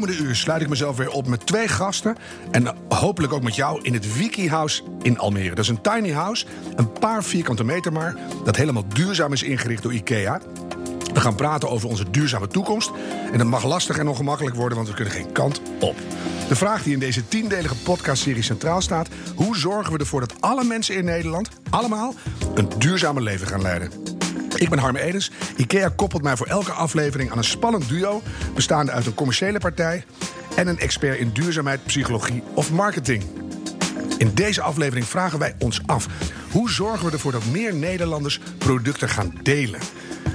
komende uur sluit ik mezelf weer op met twee gasten. En hopelijk ook met jou in het Wiki House in Almere. Dat is een tiny house, een paar vierkante meter maar. Dat helemaal duurzaam is ingericht door IKEA. We gaan praten over onze duurzame toekomst. En dat mag lastig en ongemakkelijk worden, want we kunnen geen kant op. De vraag die in deze tiendelige podcastserie centraal staat: hoe zorgen we ervoor dat alle mensen in Nederland, allemaal, een duurzamer leven gaan leiden? Ik ben Harme Edens. IKEA koppelt mij voor elke aflevering aan een spannend duo... bestaande uit een commerciële partij... en een expert in duurzaamheid, psychologie of marketing. In deze aflevering vragen wij ons af... hoe zorgen we ervoor dat meer Nederlanders producten gaan delen?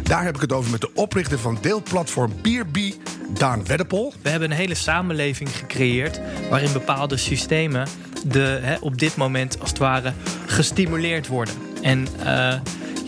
Daar heb ik het over met de oprichter van deelplatform Peerbee, Daan Weddepol. We hebben een hele samenleving gecreëerd... waarin bepaalde systemen de, op dit moment als het ware gestimuleerd worden. En... Uh,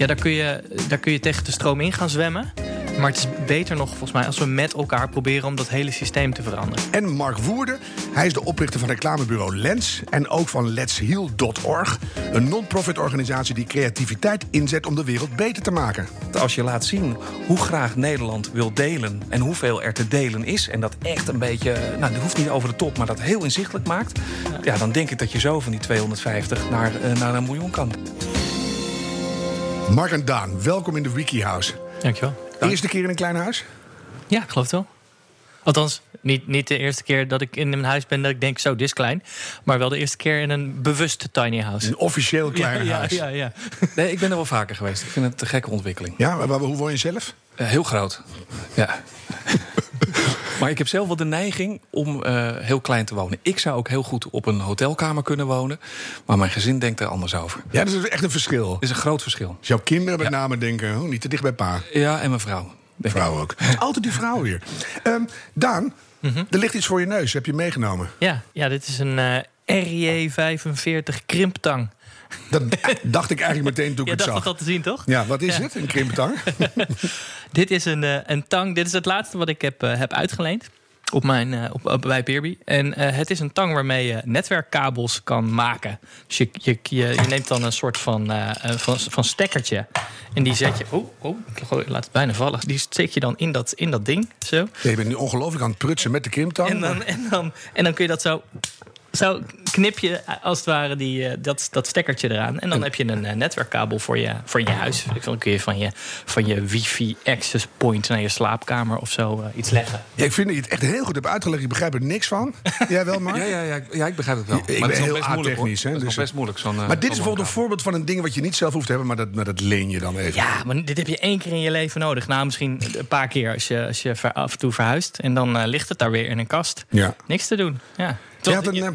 ja, daar kun, je, daar kun je tegen de stroom in gaan zwemmen. Maar het is beter nog volgens mij als we met elkaar proberen om dat hele systeem te veranderen. En Mark Woerden, hij is de oprichter van reclamebureau Lens en ook van Let'sHeal.org. Een non-profit organisatie die creativiteit inzet om de wereld beter te maken. Als je laat zien hoe graag Nederland wil delen en hoeveel er te delen is... en dat echt een beetje, nou dat hoeft niet over de top, maar dat heel inzichtelijk maakt... ja, dan denk ik dat je zo van die 250 naar, uh, naar een miljoen kan. Mark en Daan, welkom in de Wiki House. Dankjewel. De eerste keer in een klein huis? Ja, ik geloof het wel. Althans, niet, niet de eerste keer dat ik in een huis ben dat ik denk, zo, dit is klein. Maar wel de eerste keer in een bewuste tiny house. Een officieel klein ja, huis. Ja, ja, Nee, ik ben er wel vaker geweest. Ik vind het een gekke ontwikkeling. Ja, maar hoe woon je zelf? Uh, heel groot. Ja. Maar ik heb zelf wel de neiging om uh, heel klein te wonen. Ik zou ook heel goed op een hotelkamer kunnen wonen. Maar mijn gezin denkt er anders over. Ja, dat is echt een verschil. Dat is een groot verschil. Dus jouw kinderen met ja. name denken, oh, niet te dicht bij pa. Ja, en mijn vrouw. Vrouw ook. Altijd die vrouw weer. Um, Daan, mm -hmm. er ligt iets voor je neus. Heb je meegenomen? Ja, ja dit is een uh, RJ45 krimptang. Dat dacht ik eigenlijk meteen toen ik ja, het zag. dat dat te zien, toch? Ja, wat is ja. het? Een krimptang? dit is een, uh, een tang. Dit is het laatste wat ik heb, uh, heb uitgeleend. Op mijn, uh, op, op, bij Peerby. En het is een tang waarmee je netwerkkabels kan maken. Dus je, je, je, je neemt dan een soort van, van, van stekkertje. En die zet je. Oh, oh, ik laat het bijna vallen. Die steek je dan in dat, in dat ding. Zo. Ja, je bent nu ongelooflijk aan het prutsen met de krimptang. En dan, en dan, en dan kun je dat zo zo knip je als het ware die, uh, dat, dat stekkertje eraan. En dan en, heb je een uh, netwerkkabel voor je, voor je huis. Dan kun je van je, van je wifi access point naar je slaapkamer of zo uh, iets leggen. Ja, ik vind dat je het echt heel goed hebt uitgelegd. Ik begrijp er niks van. Jij wel, Mark? Ja, ja, ja, ja, ik begrijp het wel. Ik maar ben het is heel a-technisch. Het is dus best moeilijk. Zo'n, maar dit is bijvoorbeeld een voorbeeld van een ding wat je niet zelf hoeft te hebben... maar dat, maar dat leen je dan even. Ja, maar dit heb je één keer in je leven nodig. Nou, misschien een paar keer als je, als je af en toe verhuist. En dan ligt het daar weer in een kast. Ja. Niks te doen. Ja. Tot, je had een, ja.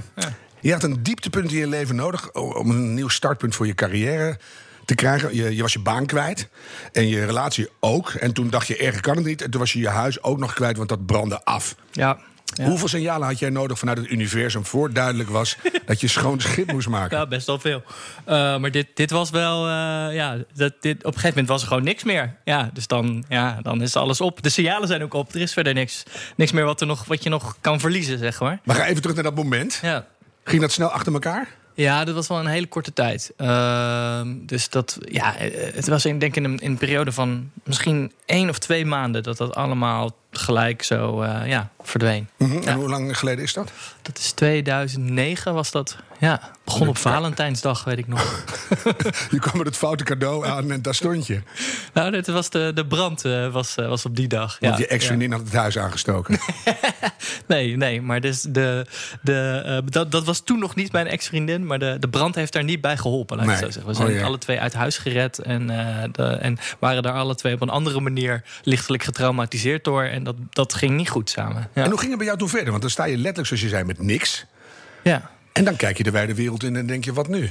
Je had een dieptepunt in je leven nodig om een nieuw startpunt voor je carrière te krijgen. Je, je was je baan kwijt en je relatie ook. En toen dacht je, erger kan het niet. En toen was je je huis ook nog kwijt, want dat brandde af. Ja. Ja. Hoeveel signalen had jij nodig vanuit het universum voor duidelijk was dat je schoon schip moest maken? Ja, best wel veel. Uh, maar dit, dit was wel, uh, ja, dat, dit, op een gegeven moment was er gewoon niks meer. Ja, dus dan, ja, dan is alles op. De signalen zijn ook op. Er is verder niks, niks meer wat, er nog, wat je nog kan verliezen, zeg maar. Maar ga even terug naar dat moment. Ja. Ging dat snel achter elkaar? Ja, dat was wel een hele korte tijd. Uh, dus dat, ja, het was in, denk ik in een, in een periode van misschien één of twee maanden dat dat allemaal gelijk zo uh, ja, verdween. Mm -hmm. ja. En hoe lang geleden is dat? Dat is 2009 was dat. Ja, begon op Valentijnsdag, weet ik nog. je kwam met het foute cadeau aan en daar stond je. Nou, dit was de, de brand uh, was, uh, was op die dag. Want ja, je ex-vriendin ja. had het huis aangestoken. nee, nee, maar dus de, de, dat, dat was toen nog niet mijn ex-vriendin. Maar de, de brand heeft daar niet bij geholpen, laat ik zo zeggen. We zijn oh, alle twee uit huis gered. En, de, en waren daar alle twee op een andere manier lichtelijk getraumatiseerd door. En dat, dat ging niet goed samen. Ja. En hoe ging het bij jou toen verder? Want dan sta je letterlijk, zoals je zei, met niks. Ja. En dan kijk je de wijde wereld in en denk je, wat nu?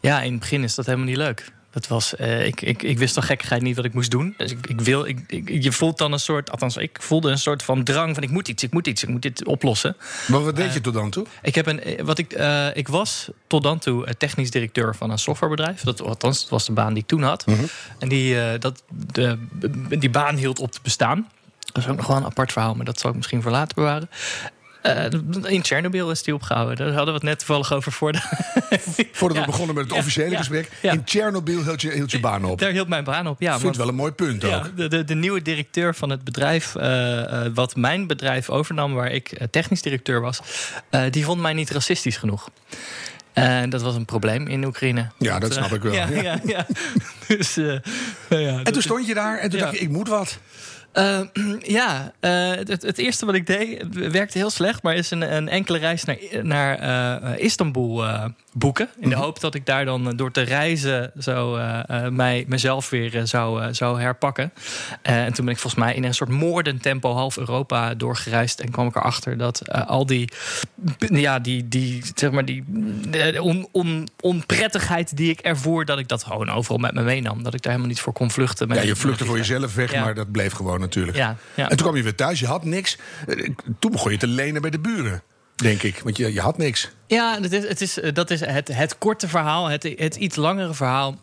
Ja, in het begin is dat helemaal niet leuk. Dat was, uh, ik, ik, ik wist toch gekkigheid niet wat ik moest doen. Dus ik, ik wil, ik, ik, je voelt dan een soort, althans, ik voelde een soort van drang van ik moet iets, ik moet iets, ik moet dit oplossen. Maar wat deed uh, je tot dan toe? Ik, heb een, wat ik, uh, ik was tot dan toe technisch directeur van een softwarebedrijf. Dat, althans, dat was de baan die ik toen had. Mhm. Mm -hmm. En die, dat, de, die baan hield op te bestaan. Dat is ook nog wel een apart verhaal, maar dat zal ik misschien voor later bewaren. Uh, in Tsjernobyl is die opgehouden. Daar hadden we het net toevallig over voor de... Voordat we begonnen met het officiële gesprek. In Tsjernobyl hield je, hield je baan op. Daar hield mijn baan op, ja. Ik vind het wel een mooi punt ook. De, de, de, nieuwe directeur van het bedrijf, uh, wat mijn bedrijf overnam... waar ik technisch directeur was, die vond mij niet racistisch genoeg. En dat was een probleem in Oekraïne. Ja, dat, snap ik wel. Ja, ja. Dus, ja en toen stond je daar en toen dacht je, ik moet wat. Uh, ja, uh, het, het, eerste wat ik deed, werkte heel slecht, maar is een, een enkele reis naar, naar uh, Istanbul boeken. In de mhm. hoop dat ik daar dan door te reizen zo mij, mezelf weer zou, zou herpakken. en toen ben ik volgens mij in een soort moordend tempo half Europa doorgereisd. En kwam ik erachter dat al die, ja, die, die, zeg maar die on, on, onprettigheid die ik ervoer, dat ik dat gewoon overal met me meenam. Dat ik daar helemaal niet voor kon vluchten. Ja, je vluchtte voor jezelf weg, maar dat bleef gewoon natuurlijk. Ja, ja. En toen kwam je weer thuis, je had niks. Eh, toen begon je te lenen bij de buren. Denk ik, want je, je had niks. Ja, het is, het is, eh, dat is het, het korte verhaal. Het, het iets langere verhaal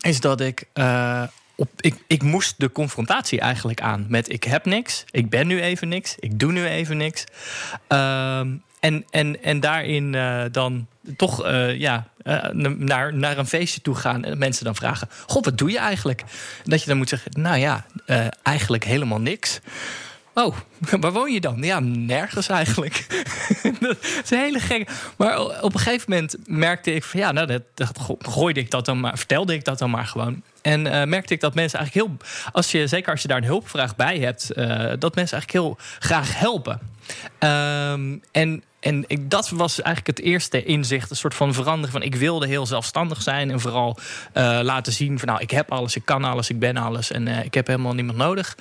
is dat ik, uh, op, ik. Ik moest de confrontatie eigenlijk aan met: ik heb niks, ik ben nu even niks, ik doe nu even niks. Uh, en, en, en daarin uh, dan toch uh, ja, uh, naar, naar een feestje toe gaan en mensen dan vragen: God, wat doe je eigenlijk? Dat je dan moet zeggen: Nou ja, eigenlijk helemaal niks. Oh, waar woon je dan? Ja, nergens eigenlijk. dat is een hele gek. Maar op een gegeven moment merkte ik van ja, nou, dat, dat gooide ik dat dan maar, vertelde ik dat dan maar gewoon. En merkte ik dat mensen eigenlijk heel, als je, zeker als je daar een hulpvraag bij hebt, dat mensen eigenlijk heel graag helpen. Um, en en ik, dat was eigenlijk het eerste inzicht, een soort van verandering van ik wilde heel zelfstandig zijn en vooral uh, laten zien van nou ik heb alles, ik kan alles, ik ben alles en uh, ik heb helemaal niemand nodig.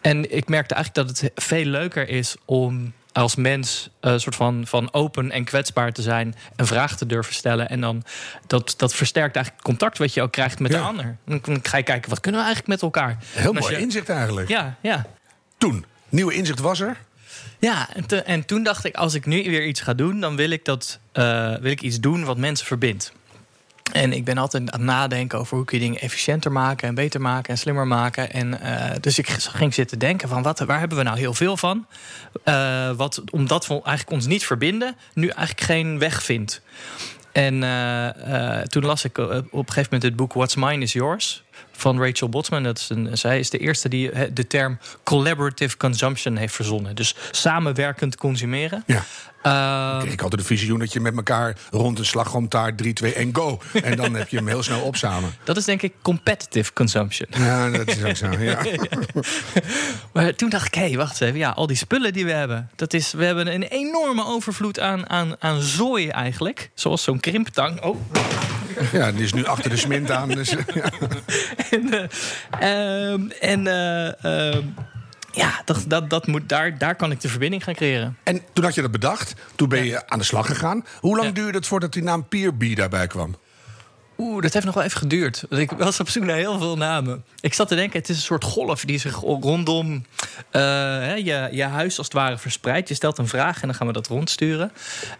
En ik merkte eigenlijk dat het veel leuker is om als mens een uh, soort van, van open en kwetsbaar te zijn en vragen te durven stellen. En dan dat, dat versterkt eigenlijk het contact wat je ook krijgt met de ander. Dan ga je kijken, wat kunnen we eigenlijk met elkaar? Heel mooi inzicht eigenlijk. Ja, ja. Toen, nieuwe inzicht was er? Ja, en, en, toen dacht ik, als ik nu weer iets ga doen, dan wil ik, dat, uh, wil ik iets doen wat mensen verbindt. En ik ben altijd aan het nadenken over hoe kun je dingen efficiënter maken en beter maken en slimmer maken. En uh, dus ik ging zitten denken van wat, waar hebben we nou heel veel van? Uh, wat, omdat we eigenlijk ons niet verbinden, nu eigenlijk geen weg vindt. En toen las ik op een gegeven moment het boek What's Mine is Yours van Rachel Botsman. Dat is een, zij is de eerste die de term collaborative consumption heeft verzonnen. Dus samenwerkend consumeren. Ja. Uh, ik had de visioen dat je met elkaar rond een slagroomtaart 3, 2 en go. En dan heb je hem heel snel op samen. Dat is denk ik competitive consumption. Ja, dat is ook zo. Ja. maar toen dacht ik, hé, hey, wacht even. Ja, al die spullen die we hebben. Dat is, we hebben een enorme overvloed aan, aan, aan zooi eigenlijk. Zoals zo'n krimptang. Oh. Ja, die is nu achter de smint aan. Dus, ja. en uh, en uh, ja, dat, dat, dat moet, daar, daar kan ik de verbinding gaan creëren. En toen had je dat bedacht, toen ben je aan de slag gegaan. Hoe lang duurde het voordat die naam Peerby daarbij kwam? Oeh, dat heeft nog wel even geduurd. Ik was op zoek naar heel veel namen. Ik zat te denken, het is een soort golf die zich rondom uh, je, je huis als het ware verspreidt. Je stelt een vraag en dan gaan we dat rondsturen.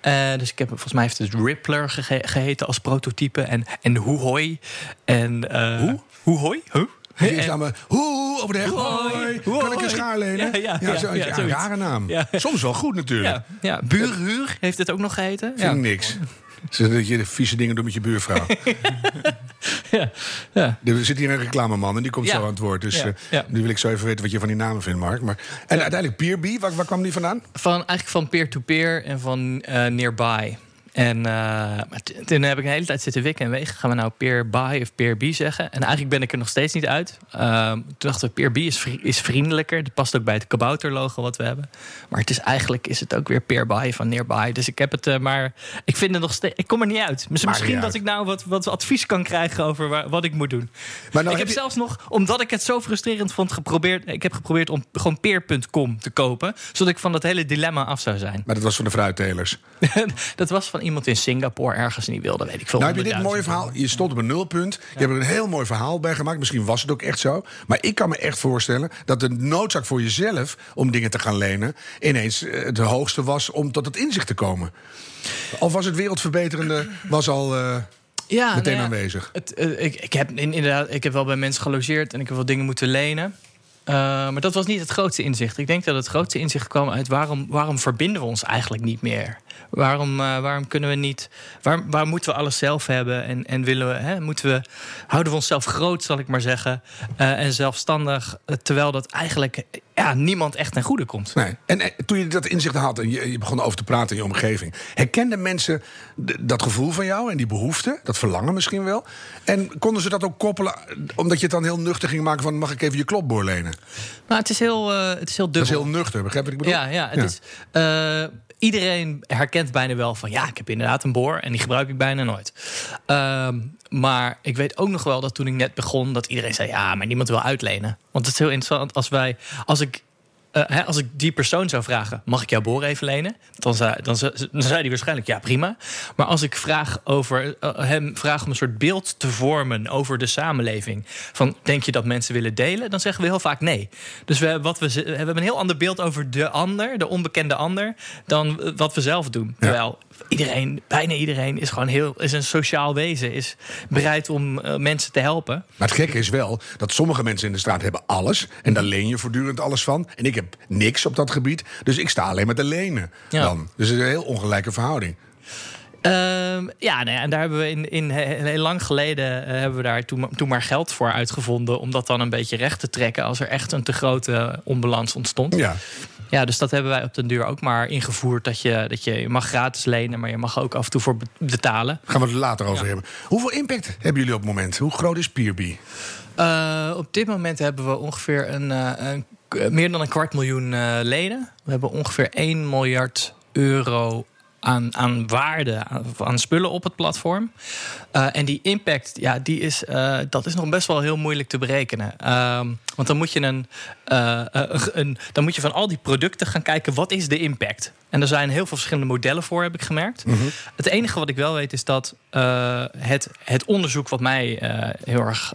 Uh, dus ik heb, volgens mij heeft het Rippler ge geheten als prototype. En, en Hoehoi. En, uh, Hoe? Hoehoi? Huh? Die namelijk, hoe, over de heg, hoi, kan ik een schaar lenen? Ja, ja, ja, zo, ja, een rare naam. Soms wel goed natuurlijk. Ja. Buurhuur heeft het ook nog geheten. Vind ik Zodat je de vieze dingen doet met je buurvrouw. ja, ja. Er zit hier een reclameman en die komt zo aan het woord. Dus ja, uh, nu wil ik zo even weten wat je van die namen vindt, Mark. Maar, en uiteindelijk Peerby, waar, waar kwam die vandaan? Van, eigenlijk van peer-to-peer -peer en van uh, nearby. En uh, toen heb ik een hele tijd zitten wikken en wegen. Gaan we nou peer buy of peer B zeggen? En eigenlijk ben ik er nog steeds niet uit. Uh, toen dachten we, peer B is, is vriendelijker. Dat past ook bij het kabouterlogo wat we hebben. Maar het is eigenlijk is het ook weer peer buy van nearby. Dus ik heb het uh, maar... Ik vind het nog steeds... Ik kom er niet uit. Misschien dat ik nou wat, wat advies kan krijgen over waar, wat ik moet doen. Maar nou ik heb, zelfs nog, omdat ik het zo frustrerend vond, geprobeerd... Ik heb geprobeerd om gewoon peer.com te kopen. Zodat ik van dat hele dilemma af zou zijn. Maar dat was van de fruittelers? dat was van iemand in Singapore ergens niet wilde, weet ik veel. Nou heb je dit mooie verhaal. Je stond op een nulpunt. Je hebt er een heel mooi verhaal bij gemaakt. Misschien was het ook echt zo. Maar ik kan me echt voorstellen dat de noodzaak voor jezelf om dingen te gaan lenen ineens eh, het hoogste was om tot het inzicht te komen. Of was het wereldverbeterende was al. Uh, ja, meteen nou ja, aanwezig. Het, uh, ik, ik, heb inderdaad, ik heb wel bij mensen gelogeerd en ik heb wel dingen moeten lenen. Uh, maar dat was niet het grootste inzicht. Ik denk dat het grootste inzicht kwam uit waarom, waarom verbinden we ons eigenlijk niet meer? Waarom, uh, waarom kunnen we niet. Waar, waar moeten we alles zelf hebben? En, en willen we, hè, moeten we, houden we onszelf groot, zal ik maar zeggen. Uh, en zelfstandig. Terwijl dat eigenlijk ja, niemand echt ten goede komt. Nee. En, en toen je dat inzicht had en je, je, begon over te praten in je omgeving, herkenden mensen dat gevoel van jou en die behoefte, dat verlangen misschien wel? En konden ze dat ook koppelen, omdat je het dan heel nuchter ging maken van: mag ik even je klopboor lenen? Nou, het is heel, uh, het is heel dubbel. Dat is heel nuchter, begrijp ik bedoel? Ja, ja, het Is, uh, iedereen herkent bijna wel van ja, ik heb inderdaad een boor en die gebruik ik bijna nooit. Uh, maar ik weet ook nog wel dat toen ik net begon, dat iedereen zei: ja, maar niemand wil uitlenen. Want het is heel interessant als wij, als ik hè, als ik die persoon zou vragen: mag ik jouw boor even lenen? Dan zei, dan, hij waarschijnlijk ja, prima. Maar als ik vraag over uh, hem vraag om een soort beeld te vormen over de samenleving. Van denk je dat mensen willen delen? Dan zeggen we heel vaak nee. Dus we, wat we, we hebben een heel ander beeld over de ander, de onbekende ander, dan wat we zelf doen. Ja. Terwijl iedereen, bijna iedereen, is gewoon heel, is een sociaal wezen, is bereid om uh, mensen te helpen. Maar het gekke is wel dat sommige mensen in de straat hebben alles en daar leen je voortdurend alles van. En ik heb niks op dat gebied, dus ik sta alleen maar te lenen. Ja. Dan. Dus het is een heel ongelijke verhouding. Uh, ja, nou en daar hebben we in, in heel lang geleden uh, hebben we daar toen, toen maar geld voor uitgevonden om dat dan een beetje recht te trekken als er echt een te grote onbalans ontstond. Ja. Ja, dus dat hebben wij op den duur ook maar ingevoerd. Dat je, dat je, je mag gratis lenen, maar je mag ook af en toe voor betalen. Gaan we het later over ja. hebben. Hoeveel impact hebben jullie op het moment? Hoe groot is Peerby? Uh, op dit moment hebben we ongeveer een, uh, een meer dan een kwart miljoen uh, leden. We hebben ongeveer 1 miljard euro aan, aan waarde, aan, aan, spullen op het platform. Uh, en die impact, ja, die is, uh, dat is nog best wel heel moeilijk te berekenen. Uh, want dan moet, je een, uh, een, dan moet je van al die producten gaan kijken, wat is de impact? En er zijn heel veel verschillende modellen voor, heb ik gemerkt. Mhm. Mm -hmm. Het enige wat ik wel weet is dat het, het onderzoek wat mij heel erg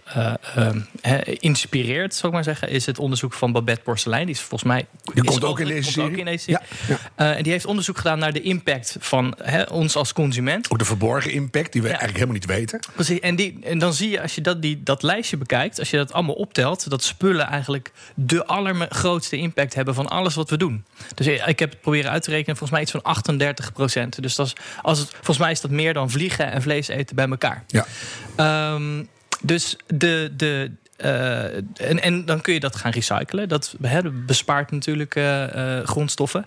inspireert, zou ik maar zeggen, is het onderzoek van Babette Porcelein. Die is volgens mij. Die komt ook in deze serie. Ook in deze serie. Ja. Ja. en die heeft onderzoek gedaan naar de impact van ons als consument. Ook de verborgen impact die we ja. eigenlijk helemaal niet weten. Precies. En, die, en dan zie je als je dat, die, dat lijstje bekijkt, als je dat allemaal optelt, dat spullen eigenlijk de allergrootste impact hebben van alles wat we doen. Dus ik heb het proberen uit te rekenen, volgens mij iets van 38 procent. Dus dat is, als het, volgens mij is dat meer dan vliegen en vlees eten bij elkaar. Ja. Um, dus de, de, uh, en, en dan kun je dat gaan recyclen. Dat he, bespaart natuurlijk uh, uh, grondstoffen.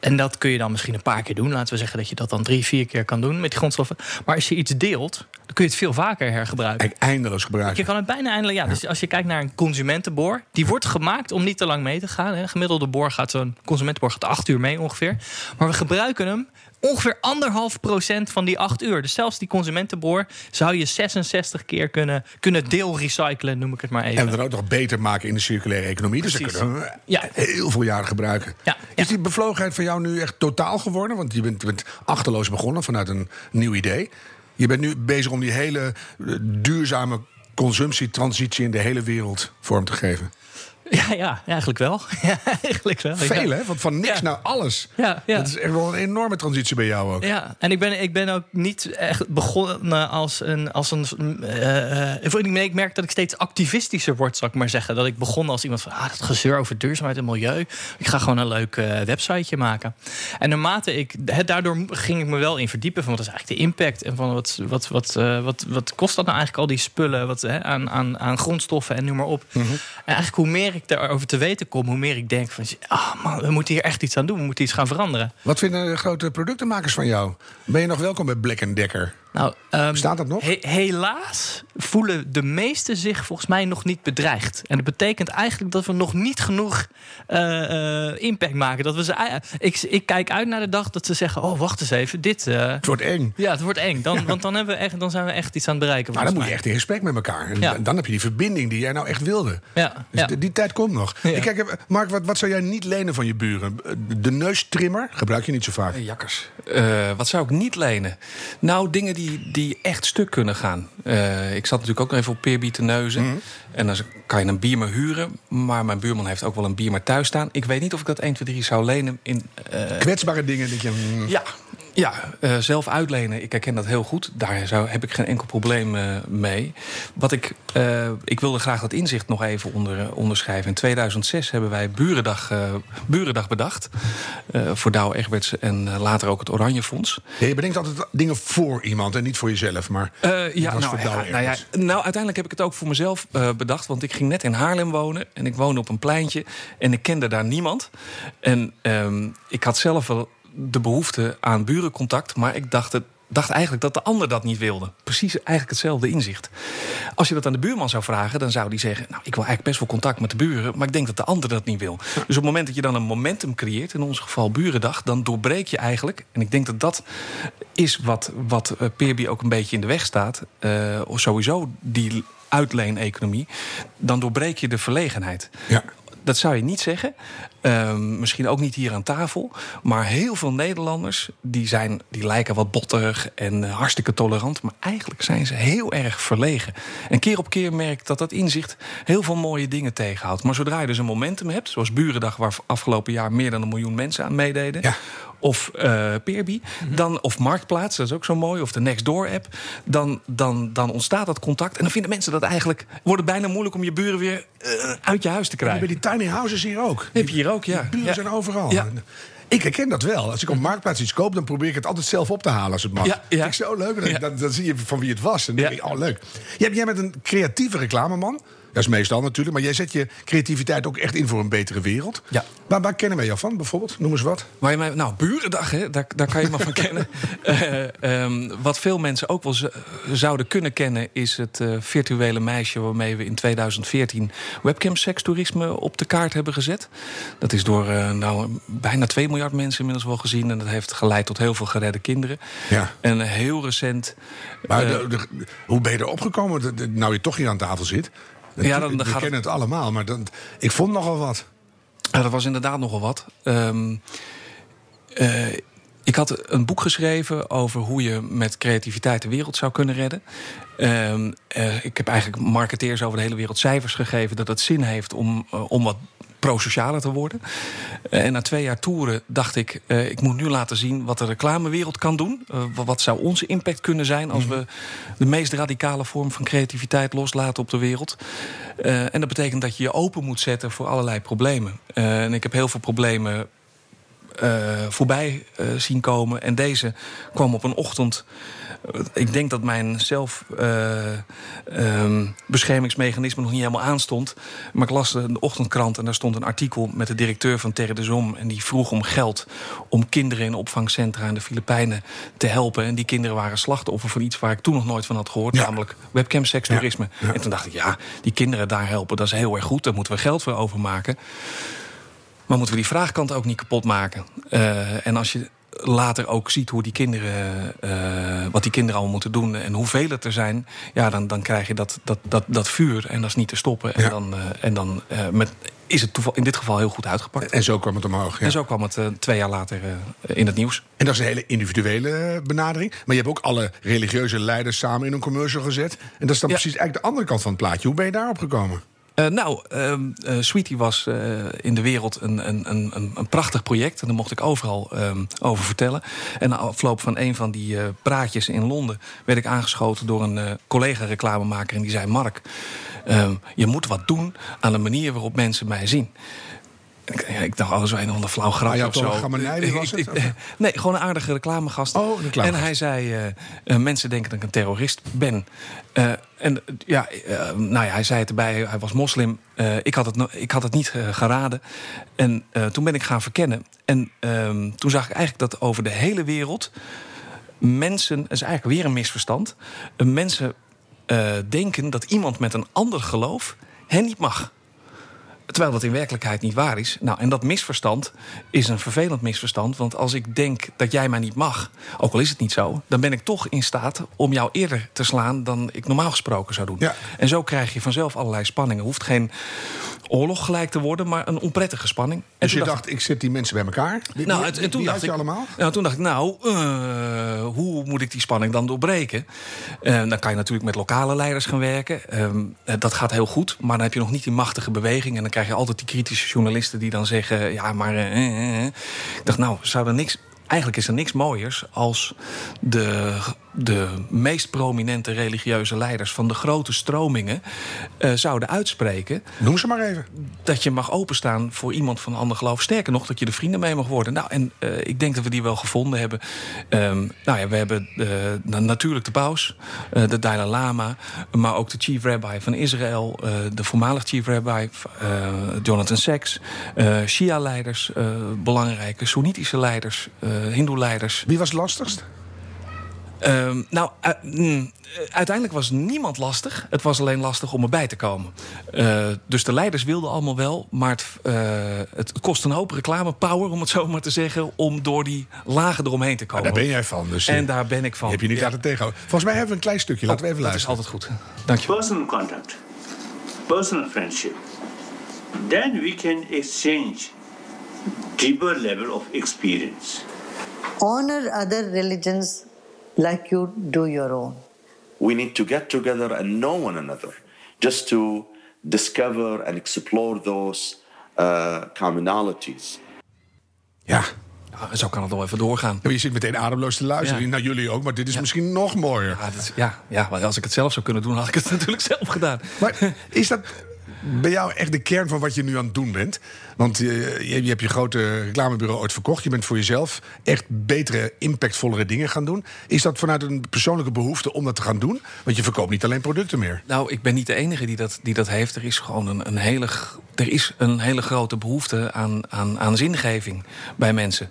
En dat kun je dan misschien een paar keer doen. Laten we zeggen dat je dat dan drie, vier keer kan doen met die grondstoffen. Maar als je iets deelt, dan kun je het veel vaker hergebruiken. Eindeloos gebruiken. Je kan het bijna eindelijk. Ja, ja. Dus als je kijkt naar een consumentenboor, die wordt gemaakt om niet te lang mee te gaan. Hè. Gemiddelde boor gaat zo'n consumentenboor gaat acht uur mee ongeveer. Maar we gebruiken hem ongeveer anderhalf procent van die acht uur. Dus zelfs die consumentenboor zou je 66 keer kunnen, kunnen deelrecyclen, noem ik het maar even. En dan ook nog beter maken in de circulaire economie. Dus dat kunnen we ja. heel veel jaren gebruiken. Ja. Is die bevlogenheid van jou nu echt totaal geworden? Want je bent, bent achterloos begonnen vanuit een nieuw idee. Je bent nu bezig om die hele duurzame consumptietransitie in de hele wereld vorm te geven. Ja, ja, eigenlijk wel. Ja, eigenlijk wel. Veel, hè? Want van niks ja. naar alles. Ja, ja. Dat is echt wel een enorme transitie bij jou ook. Ja, en ik ben, ik ben ook niet echt begonnen als een. Als een uh, ik merk dat ik steeds activistischer word, zal ik maar zeggen. Dat ik begon als iemand van. Ah, dat gezeur over duurzaamheid en milieu. Ik ga gewoon een leuk uh, websiteje maken. En naarmate ik. He, daardoor ging ik me wel in verdiepen van wat is eigenlijk de impact. En van wat, wat, wat, uh, wat, wat kost dat nou eigenlijk al die spullen wat, he, aan, aan, aan grondstoffen en noem maar op. Mm -hmm. En eigenlijk hoe meer ik daarover te weten kom, hoe meer ik denk van, ah man, we moeten hier echt iets aan doen, we moeten iets gaan veranderen. Wat vinden de grote productenmakers van jou? Ben je nog welkom bij Black Decker? Nou, um, Bestaat dat nog? He helaas voelen de meesten zich volgens mij nog niet bedreigd. En dat betekent eigenlijk dat we nog niet genoeg uh, uh, impact maken. Dat we ze, ik, ik kijk uit naar de dag dat ze zeggen: Oh, wacht eens even, dit. Uh, het wordt eng. Ja, het wordt eng. Dan, ja. Want dan, hebben we echt, dan zijn we echt iets aan het bereiken. Maar dan moet je echt in gesprek met elkaar. En ja. dan heb je die verbinding die jij nou echt wilde. Ja. Dus ja. die, die tijd komt nog. Ik kijk, Mark, wat, wat zou jij niet lenen van je buren? De neustrimmer gebruik je niet zo vaak. Jakkers. wat zou ik niet lenen? Nou, dingen die, die echt stuk kunnen gaan. Uh, ik zat natuurlijk ook nog even op Peerby te neuzen. Mhm. Mm. En dan kan je een biermer huren. Maar mijn buurman heeft ook wel een biermer thuis staan. Ik weet niet of ik dat 1, 2, 3 zou lenen. In, uh... Kwetsbare dingen. Dat je, mm. Ja, Ja, uh, zelf uitlenen, ik herken dat heel goed. Daar zou, heb ik geen enkel probleem uh, mee. Wat ik, uh, ik wilde graag dat inzicht nog even onder, onderschrijven. In 2006 hebben wij Burendag, Burendag bedacht. voor Douwe Egberts en later ook het Oranje Fonds. Ja, je bedenkt altijd dingen voor iemand en niet voor jezelf. Maar ja, nou, ja, nou, ja, nou, uiteindelijk heb ik het ook voor mezelf bedacht. Want ik ging net in Haarlem wonen. En ik woonde op een pleintje. En ik kende daar niemand. En um, ik had zelf wel de behoefte aan burencontact. Maar ik dacht, het, dacht eigenlijk dat de ander dat niet wilde. Precies eigenlijk hetzelfde inzicht. Als je dat aan de buurman zou vragen, dan zou die zeggen... nou, ik wil eigenlijk best wel contact met de buren... maar ik denk dat de ander dat niet wil. Dus op het moment dat je dan een momentum creëert... in ons geval Burendag, dan doorbreek je eigenlijk... en ik denk dat dat is wat, wat uh, Peerby ook een beetje in de weg staat... Uh, sowieso die uitleen-economie... dan doorbreek je de verlegenheid. Ja dat zou je niet zeggen. Ehm, misschien ook niet hier aan tafel. Maar heel veel Nederlanders die, zijn, die lijken wat botterig en uh, hartstikke tolerant. Maar eigenlijk zijn ze heel erg verlegen. En keer op keer merk dat dat inzicht heel veel mooie dingen tegenhoudt. Maar zodra je dus een momentum hebt, zoals Burendag, waar afgelopen jaar meer dan een miljoen mensen aan meededen. Ja of uh, Peerby, mhm. dan, of Marktplaats, dat is ook zo mooi, of de Nextdoor-app, dan, dan, dan ontstaat dat contact. En dan vinden mensen dat eigenlijk, wordt het bijna moeilijk om je buren weer uh, uit je huis te krijgen. bij die tiny houses hier ook. Heb je hier ook, ja. buren ja. zijn overal. Ja. Ik herken dat wel. Als ik op Marktplaats iets koop, dan probeer ik het altijd zelf op te halen als het mag. Ja, ja. Vind ik zo leuk. Dan, dan, zie je van wie het was. En dan denk ik, oh leuk. Jij, jij bent een creatieve reclameman. Dat is meestal natuurlijk. Maar jij zet je creativiteit ook echt in voor een betere wereld. Ja. Waar, waar kennen wij jou van bijvoorbeeld? Noem eens wat. Waar je mij, nou, Burendag, hè, daar, daar kan je me van kennen. Uh, wat veel mensen ook wel zouden kunnen kennen... is het uh, virtuele meisje waarmee we in 2014... webcam sekstoerisme op de kaart hebben gezet. Dat is door uh, nou, bijna 2 miljard mensen inmiddels wel gezien. En dat heeft geleid tot heel veel geredde kinderen. Ja. En heel recent... Maar de, de, hoe ben je erop gekomen, nou je toch hier aan tafel zit... Ja, dan, dan we kennen het, allemaal, maar dan, ik vond nogal wat. Ja, dat was inderdaad nogal wat. Um, uh, ik had een boek geschreven over hoe je met creativiteit de wereld zou kunnen redden. Um, uh, ik heb eigenlijk marketeers over de hele wereld cijfers gegeven dat het zin heeft om, uh, om wat pro-socialer te worden. Uh, en na twee jaar toeren dacht ik, uh, ik moet nu laten zien wat de reclamewereld kan doen. Uh, wat zou onze impact kunnen zijn als mhm. we de meest radicale vorm van creativiteit loslaten op de wereld. en dat betekent dat je je open moet zetten voor allerlei problemen. en ik heb heel veel problemen voorbij zien komen. En deze kwam op een ochtend ik denk dat mijn zelfbeschermingsmechanisme uh, um, nog niet helemaal aanstond. Maar ik las de ochtendkrant en daar stond een artikel met de directeur van Terre de Zom. En die vroeg om geld om kinderen in opvangcentra in de Filipijnen te helpen. En die kinderen waren slachtoffer van iets waar ik toen nog nooit van had gehoord. Namelijk webcam sekstoerisme. Ja. En toen dacht ik, ja, die kinderen daar helpen, dat is heel erg goed. Daar moeten we geld voor overmaken. Maar moeten we die vraagkant ook niet kapot maken? Uh, en als je later ook ziet hoe die kinderen, uh, wat die kinderen allemaal moeten doen en hoeveel het er zijn, ja, dan, dan krijg je dat, dat, dat, dat vuur en dat is niet te stoppen. En dan, uh, en dan uh, met, is het toeval, in dit geval heel goed uitgepakt. En zo kwam het omhoog. Ja. En zo kwam het twee jaar later in het nieuws. En dat is een hele individuele benadering. Maar je hebt ook alle religieuze leiders samen in een commercial gezet. En dat is dan precies eigenlijk de andere kant van het plaatje. Hoe ben je daarop gekomen? Uh, nou, uh, uh, Sweetie was in de wereld een, een, een, een, prachtig project. En daar mocht ik overal ehm, over vertellen. En na afloop van een van die praatjes in Londen... werd ik aangeschoten door een collega-reclamemaker. En die zei, Mark, ehm, je moet wat doen aan de manier waarop mensen mij zien. Ik, ik dacht, oh, zo een onder flauw grapje ah, of zo. was het? nee, gewoon een aardige reclamegast. Oh, en hij zei, uh, uh, mensen denken dat ik een terrorist ben. Uh, en ja, nou ja, hij zei het erbij, hij was moslim. ik, had het, ik had het niet geraden. En toen ben ik gaan verkennen. En ehm, toen zag ik eigenlijk dat over de hele wereld... mensen, dat is eigenlijk weer een misverstand... mensen denken dat iemand met een ander geloof hen niet mag. Terwijl dat in werkelijkheid niet waar is. Nou, en dat misverstand is een vervelend misverstand. Want als ik denk dat jij mij niet mag, ook al is het niet zo, dan ben ik toch in staat om jou eerder te slaan dan ik normaal gesproken zou doen. Ja. En zo krijg je vanzelf allerlei spanningen. Hoeft geen oorlog gelijk te worden, maar een onprettige spanning. En dus je dacht, ik zet die mensen bij elkaar? nou, en toen dacht ik, allemaal? Nou, toen dacht ik, nou, uh, hoe moet ik die spanning dan doorbreken? Uh, dan kan je natuurlijk met lokale leiders gaan werken. Uh, dat gaat heel goed, maar dan heb je nog niet die machtige beweging. En dan krijg je altijd die kritische journalisten die dan zeggen... ja, maar... ik dacht, nou, zou er niks eigenlijk is er niks mooiers als de, de meest prominente religieuze leiders van de grote stromingen uh, zouden uitspreken. Noem ze maar even. Dat je mag openstaan voor iemand van een ander geloof. Sterker nog, dat je er vrienden mee mag worden. Nou, en uh, ik denk dat we die wel gevonden hebben. Um, nou ja, we hebben uh, natuurlijk de paus, de Dalai Lama, maar ook de chief rabbi van Israël, de voormalig chief rabbi Jonathan Sacks, Shia-leiders, belangrijke Soenitische leiders, Hindoe-leiders. Wie was het lastigst? Um, nou, uh, mm, uiteindelijk was niemand lastig. Het was alleen lastig om erbij te komen. Uh, dus de leiders wilden allemaal wel. Maar het, uh, het kost een hoop reclamepower, om het zo maar te zeggen... om door die lagen eromheen te komen. Maar daar ben jij van. Dus en daar ben ik van. Heb je niet ja. laten tegenhouden. Volgens mij hebben we een klein stukje. Laten we even dat luisteren. Dat is altijd goed. Dank je. Personal contact. Personal friendship. Then we can exchange deeper level of experience. Honor other religions like you do your own. We need to get together and know one another just to discover and explore those uh, commonalities. Ja. ja. Zo kan het wel even doorgaan. je zit meteen ademloos te luisteren. Ja. Naar jullie ook, maar dit is ja. misschien nog mooier. Ja, is, ja, ja, als ik het zelf zou kunnen doen, had ik het natuurlijk zelf gedaan. Maar is dat bij jou echt de kern van wat je nu aan het doen bent? Want je, je, je hebt je grote reclamebureau ooit verkocht. Je bent voor jezelf echt betere, impactvollere dingen gaan doen. Is dat vanuit een persoonlijke behoefte om dat te gaan doen? Want je verkoopt niet alleen producten meer. Nou, ik ben niet de enige die dat, die dat heeft. Er is gewoon een, een, hele, er is een hele grote behoefte aan, aan, aan zingeving bij mensen.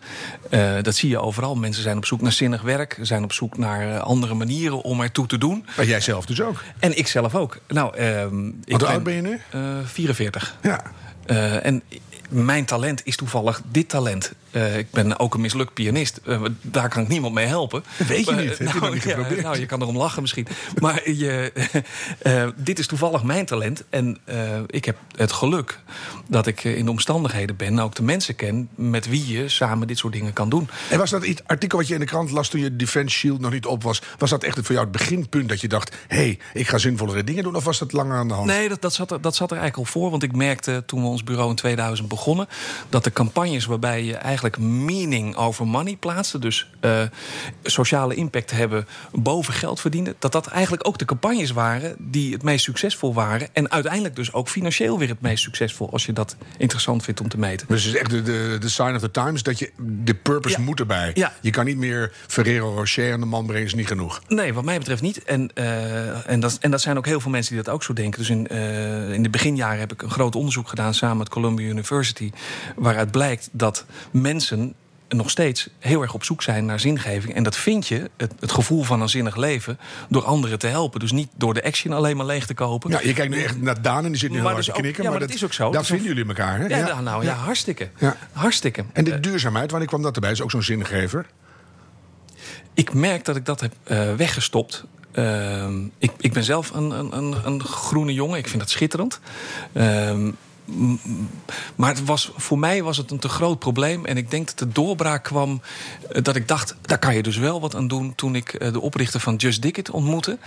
Uh, dat zie je overal. Mensen zijn op zoek naar zinnig werk. Zijn op zoek naar uh, andere manieren om ertoe te doen. Maar jij zelf dus ook. En ik zelf ook. Nou, uh, Wat oud ben je nu? 44. Ja. Uh, en mijn talent is toevallig dit talent. Uh, ik ben ook een mislukt pianist. Uh, daar kan ik niemand mee helpen. Weet je niet. Uh, nou, ja, nou, je kan erom lachen misschien. maar je, dit is toevallig mijn talent. En ik heb het geluk dat ik in de omstandigheden ben... en ook de mensen ken met wie je samen dit soort dingen kan doen. En was dat iets artikel wat je in de krant las toen je Defense Shield nog niet op was... was dat echt voor jou het beginpunt dat je dacht... hé, hey, ik ga zinvollere dingen doen? Of was dat langer aan de hand? Nee, dat, dat, zat er, dat zat er eigenlijk al voor. Want ik merkte toen we ons bureau in 2000 begonnen... dat de campagnes waarbij je eigenlijk meaning over money plaatste... dus uh, sociale impact hebben boven geld verdienen... dat dat eigenlijk ook de campagnes waren die het meest succesvol waren... en uiteindelijk dus ook financieel weer het meest succesvol... als je dat interessant vindt om te meten. Dus het is echt de, de, de sign of the times dat je de purpose Ja. moet erbij. Ja. Je kan niet meer Ferrero Rocher aan de man brengen, is niet genoeg. Nee, wat mij betreft niet. En, uh, en, dat, en dat zijn ook heel veel mensen die dat ook zo denken. Dus in, uh, in de beginjaren heb ik een groot onderzoek gedaan samen met Columbia University. Waaruit blijkt dat mensen nog steeds heel erg op zoek zijn naar zingeving. En dat vind je, het, het gevoel van een zinnig leven, door anderen te helpen. Dus niet door de action alleen maar leeg te kopen. Ja, je kijkt nu echt naar Daan en die zit nu Maar heel dus hard te ook- knikken. ja, maar dat is ook zo. Dat vinden jullie elkaar, hè? Ja, nou, nou ja, hartstikke. Ja. Hartstikke. En de duurzaamheid, wanneer kwam dat erbij? Is ook zo'n zingever. Ik merk dat ik dat heb eh, weggestopt. Ehm, ik, ik ben zelf een, een, een, een groene jongen. Ik vind dat schitterend. Ehm, maar het was, voor mij was het een te groot probleem. En ik denk dat de doorbraak kwam eh, dat ik dacht... daar kan je dus wel wat aan doen toen ik eh, de oprichter van Just Dig It ontmoette.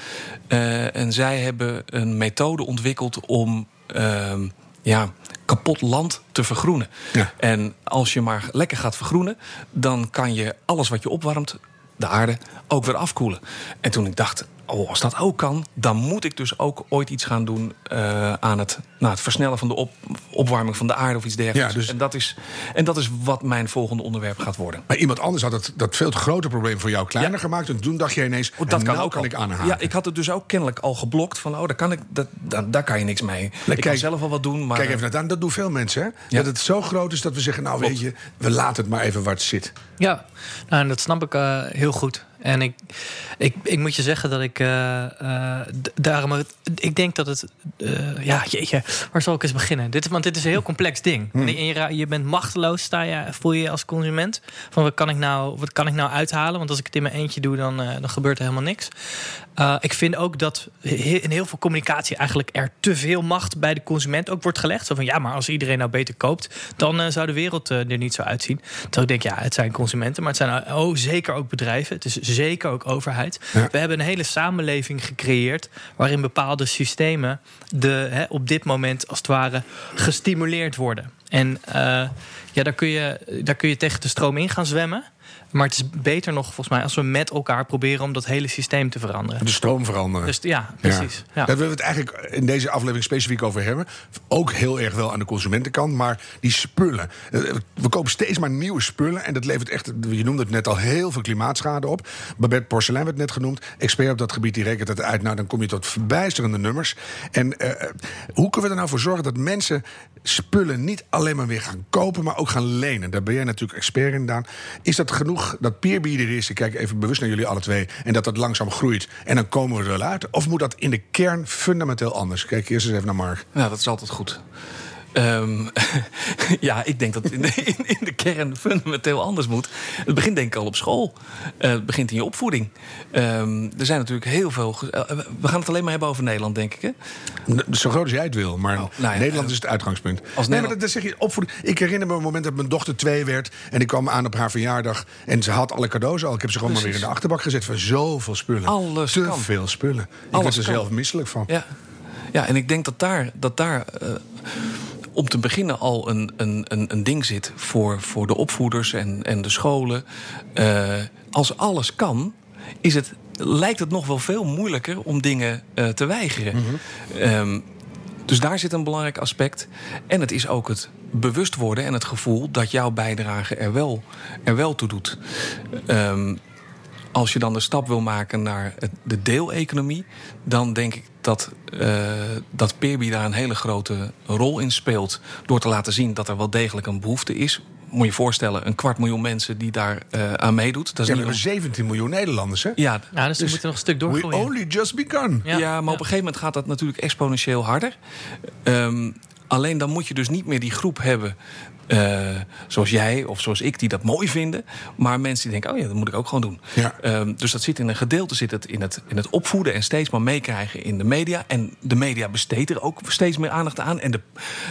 Eh, en zij hebben een methode ontwikkeld om... ehm, ja, kapot land te vergroenen. Ja. En als je maar lekker gaat vergroenen, dan kan je alles wat je opwarmt, de aarde, ook weer afkoelen. En toen ik dacht, oh, als dat ook kan, dan moet ik dus ook ooit iets gaan doen eh, aan het, nou, het versnellen van de op, opwarming van de aarde of iets dergelijks. Ja, dus- en, dat is, en dat is wat mijn volgende onderwerp gaat worden. Maar iemand anders had het, dat veel te grote probleem voor jou kleiner Ja. gemaakt. En toen dacht je ineens, Oh, dat en kan nou ook kan al. ik aanhaken. Ja, ik had het dus ook kennelijk al geblokt van, oh, daar kan ik, dat, daar, daar kan je niks mee. ik kan kijk- zelf wel wat doen, maar Kijk even naar Daan, dat doen veel mensen. Hè? Dat het zo groot is dat we zeggen, nou weet je, we laten het maar even waar het zit. Ja, nou, en dat snap ik eh, heel goed. En ik, ik, ik moet je zeggen dat ik eh, eh, daarom. het- Ik denk dat het. eh, ja, jeetje, waar zal ik eens beginnen? Dit, want dit is een heel complex ding. Hmm. Je, je bent machteloos, sta je, voel je je als consument. Van wat kan ik nou, wat kan ik nou uithalen? Want als ik het in mijn eentje doe, dan, eh, dan gebeurt er helemaal niks. Eh, ik vind ook dat in heel veel communicatie eigenlijk er te veel macht bij de consument ook wordt gelegd. Zo van ja, maar als iedereen nou beter koopt, dan eh, zou de wereld eh, er niet zo uitzien. Terwijl ik denk, ja, het zijn consumenten, maar het zijn oh, zeker ook bedrijven. Het is zeker ook overheid. Ja. We hebben een hele samenleving gecreëerd waarin bepaalde systemen de, hè, op dit moment als het ware gestimuleerd worden. En eh, ja, daar kun, je, daar kun je tegen de stroom in gaan zwemmen. Maar het is beter nog, volgens mij, als we met elkaar proberen om dat hele systeem te veranderen. De stroom veranderen. Dus ja, precies. Ja. Daar willen we het eigenlijk in deze aflevering specifiek over hebben. Ook heel erg wel aan de consumentenkant. Maar die spullen. Eh, We kopen steeds maar nieuwe spullen. En dat levert echt, je noemde het net al, heel veel klimaatschade op. Babette Porcelein werd net genoemd. Expert op dat gebied die rekent het uit. Nou, dan kom je tot verbijsterende nummers. En eh, hoe kunnen we er nou voor zorgen dat mensen spullen niet alleen maar weer gaan kopen, maar ook gaan lenen? Daar ben jij natuurlijk expert in, Daan. Is dat genoeg dat peerby er is? Ik kijk even bewust naar jullie alle twee. En dat dat langzaam groeit. En dan komen we er wel uit. Of moet dat in de kern fundamenteel anders? Kijk eerst eens even naar Mark. Ja, dat is altijd goed. Ehm, ja, ik denk dat het in de, in, in de kern fundamenteel anders moet. Het begint denk ik al op school. Eh, het begint in je opvoeding. Ehm, er zijn natuurlijk heel veel... eh, we gaan het alleen maar hebben over Nederland, denk ik. Hè? Zo groot als jij het wil, maar nou ja, Nederland eh, is het uitgangspunt. als nee, maar Nederland- dat, zeg je opvoeding. Ik herinner me een moment dat mijn dochter twee werd en ik kwam aan op haar verjaardag en ze had alle cadeaus al. Ik heb ze gewoon maar weer in de achterbak gezet van zoveel spullen. Alles Te kan. veel spullen. Ik Alles werd er kan. zelf misselijk van. Ja, ja en ik denk dat daar, dat daar om te beginnen al een, een, een, een ding zit voor, voor de opvoeders en, en de scholen. Eh, als alles kan, is het, lijkt het nog wel veel moeilijker om dingen eh, te weigeren. Ehm, dus daar zit een belangrijk aspect. En het is ook het bewust worden en het gevoel dat jouw bijdrage er wel, er wel toe doet. Ehm, als je dan de stap wil maken naar de deeleconomie, dan denk ik dat, eh dat Peerby daar een hele grote rol in speelt. Door te laten zien dat er wel degelijk een behoefte is. Moet je je voorstellen, een kwart miljoen mensen die daar eh, aan meedoet. Dat is Ja, we niet hebben 17 miljoen Nederlanders, hè? ja, Ja, dus we moeten nog een stuk We doorgroeien. only just begun. Ja. ja, maar op een gegeven moment gaat dat natuurlijk exponentieel harder. Ehm, alleen dan moet je dus niet meer die groep hebben. eh, zoals jij of zoals ik, die dat mooi vinden. Maar mensen die denken: oh ja, dat moet ik ook gewoon doen. Ja. Ehm, dus dat zit in een gedeelte zit het in, het in het opvoeden en steeds maar meekrijgen in de media. En de media besteedt er ook steeds meer aandacht aan. En de,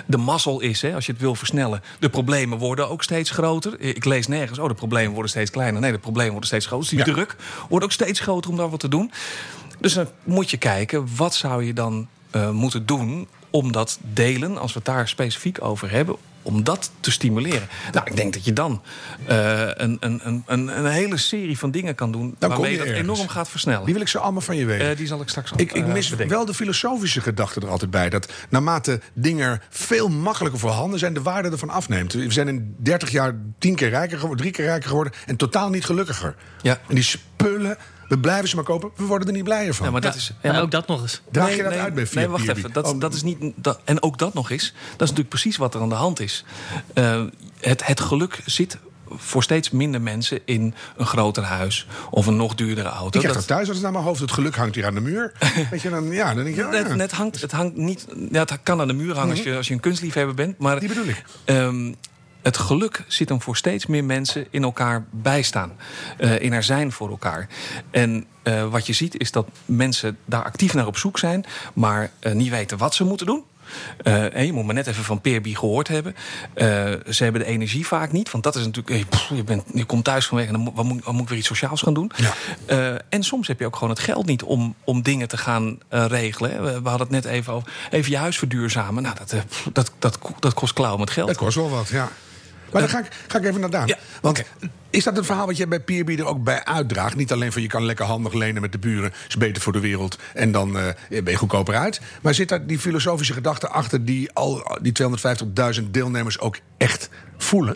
de mazzel is, hè, als je het wil versnellen, de problemen worden ook steeds groter. Ik lees nergens: oh, de problemen worden steeds kleiner. Nee, de problemen worden steeds groter. Dus die Ja. druk wordt ook steeds groter om daar wat te doen. Dus dan moet je kijken, wat zou je dan eh, moeten doen om dat delen, als we het daar specifiek over hebben, om dat te stimuleren? Nou, ik denk dat je dan eh, een, een, een, een hele serie van dingen kan doen kom waarmee je dat ergens. enorm gaat versnellen. Die wil ik zo allemaal van je weten. Eh, die zal ik straks Ik, ik eh, mis wel de filosofische gedachte er altijd bij. Dat naarmate dingen er veel makkelijker voorhanden zijn, de waarde ervan afneemt. We zijn in 30 jaar tien keer rijker geworden, drie keer rijker geworden en totaal niet gelukkiger. Ja. En die spullen, we blijven ze maar kopen, we worden er niet blijer van. Ja, maar dat Ja, is. en maar- ook dat nog eens. Draag je dat uit bij Nee, wacht even. Dat, Oh, dat is niet, dat, en ook dat nog eens. Dat is natuurlijk precies wat er aan de hand is. Eh, het, het geluk zit voor steeds minder mensen in een groter huis of een nog duurdere auto. Ik krijg Dat- dat thuis als het naar mijn hoofd. Het geluk hangt hier aan de muur. Weet je, dan, ja, dan denk je, oh, ja. Net, net hangt, het hangt niet. Ja, het kan aan de muur hangen als, je, als je een kunstliefhebber bent. Maar Die bedoel ik. ehm, het geluk zit hem voor steeds meer mensen in elkaar bijstaan. Eh, in er zijn voor elkaar. En eh, wat je ziet is dat mensen daar actief naar op zoek zijn, maar eh, niet weten wat ze moeten doen. En je moet maar net even van Peerby gehoord hebben. Ze hebben de energie vaak niet. Want dat is natuurlijk. hey, pff, je, bent, je komt thuis vanwege. En dan moet, wat moet, wat moet ik weer iets sociaals gaan doen. Ja. En soms heb je ook gewoon het geld niet om, om dingen te gaan regelen. We, we hadden het net even over. Even je huis verduurzamen. Nou, dat, pff, dat, dat, dat kost klauw met geld. Dat kost wel wat, ja. Maar dan ga ik, ga ik even naar Daan. Ja, Want is dat een verhaal wat jij bij Peerby er ook bij uitdraagt? Niet alleen van je kan lekker handig lenen met de buren, is beter voor de wereld en dan eh, ben je goedkoper uit. Maar zit daar die filosofische gedachte achter die al die 250.000 deelnemers ook echt voelen?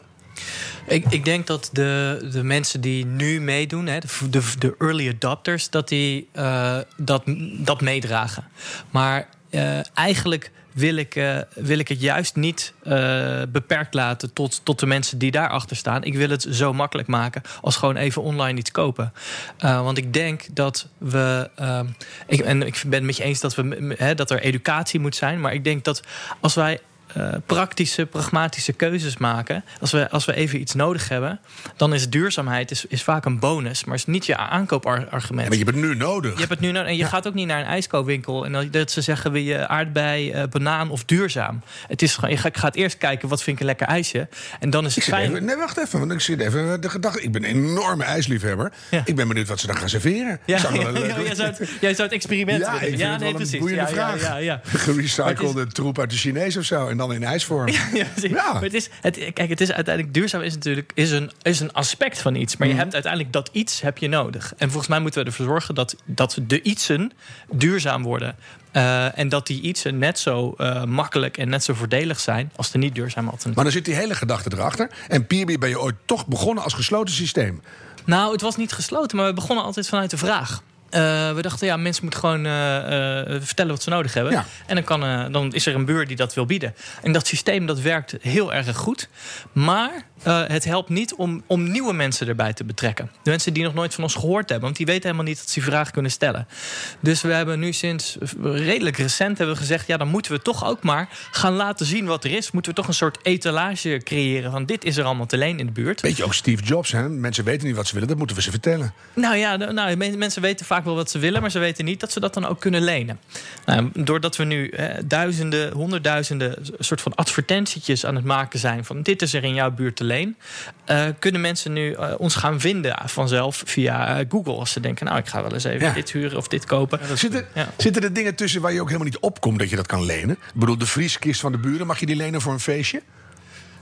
Ik, ik denk dat de, de mensen die nu meedoen, hè, de, de, de early adopters, dat die eh, dat, dat meedragen. Maar eh, eigenlijk wil ik, eh, wil ik het juist niet eh, beperkt laten tot, tot de mensen die daarachter staan. Ik wil het zo makkelijk maken als gewoon even online iets kopen. Eh, want ik denk dat we. ehm, ik, en ik ben het met je eens dat, we, dat er educatie moet zijn. Maar ik denk dat als wij eh, praktische, pragmatische keuzes maken. Als we, als we even iets nodig hebben, dan is duurzaamheid is, is vaak een bonus, maar is niet je aankoopargument. Maar je hebt het nu nodig. Je hebt het nu nodig. En je gaat ook niet naar een ijskoopwinkel en dat- ze zeggen: wil je aardbei, eh, banaan of duurzaam? Het is gewoon, je gaat- gaat eerst kijken wat vind ik een lekker ijsje. En dan is Ik het fijn. even, nee, wacht even, want ik zit even de gedachte. Ik ben een enorme ijsliefhebber. Ja. Ik ben benieuwd wat ze dan gaan serveren. Ja, Ik zou ja, wel een ja, leuk- jij, zou het, jij zou het experiment Ja, willen. ik vind ja, het nee, wel een precies. boeiende vraag. Ja, ja. Gerecyclede troep uit de Chinees of zo. En dan dan in ijsvorm. Ja. Maar het is, het, kijk, het is uiteindelijk duurzaam is natuurlijk is een, is een aspect van iets. Maar je hebt uiteindelijk dat iets heb je nodig. En volgens mij moeten we ervoor zorgen dat, dat de ietsen duurzaam worden. Eh, en dat die ietsen net zo eh, makkelijk en net zo voordelig zijn als de niet duurzame alternatieven. Maar dan zit die hele gedachte erachter. En Peerby ben je ooit toch begonnen als gesloten systeem. Nou, het was niet gesloten, maar we begonnen altijd vanuit de vraag. Eh, we dachten, ja, mensen moeten gewoon eh, eh, vertellen wat ze nodig hebben. Ja. En dan, kan, dan is er een buur die dat wil bieden. En dat systeem dat werkt heel erg goed. Maar eh, het helpt niet om, om nieuwe mensen erbij te betrekken. De mensen die nog nooit van ons gehoord hebben. Want die weten helemaal niet dat ze die vraag kunnen stellen. Dus we hebben nu sinds redelijk recent hebben we gezegd... ja, dan moeten we toch ook maar gaan laten zien wat er is. Moeten we toch een soort etalage creëren van... dit is er allemaal te leen in de buurt. Beetje ook Steve Jobs, hè? Mensen weten niet wat ze willen, dat moeten we ze vertellen. Nou ja, nou, men- mensen weten vaak wel wat ze willen, maar ze weten niet dat ze dat dan ook kunnen lenen. Nou, doordat we nu eh, duizenden, honderdduizenden soort van advertentietjes aan het maken zijn van dit is er in jouw buurt te leen, eh, kunnen mensen nu eh, ons gaan vinden vanzelf via eh, Google als ze denken, nou ik ga wel eens even Ja. dit huren of dit kopen. Zitten, Ja. zitten er dingen tussen waar je ook helemaal niet opkomt dat je dat kan lenen? Ik bedoel, de vrieskist van de buren, mag je die lenen voor een feestje?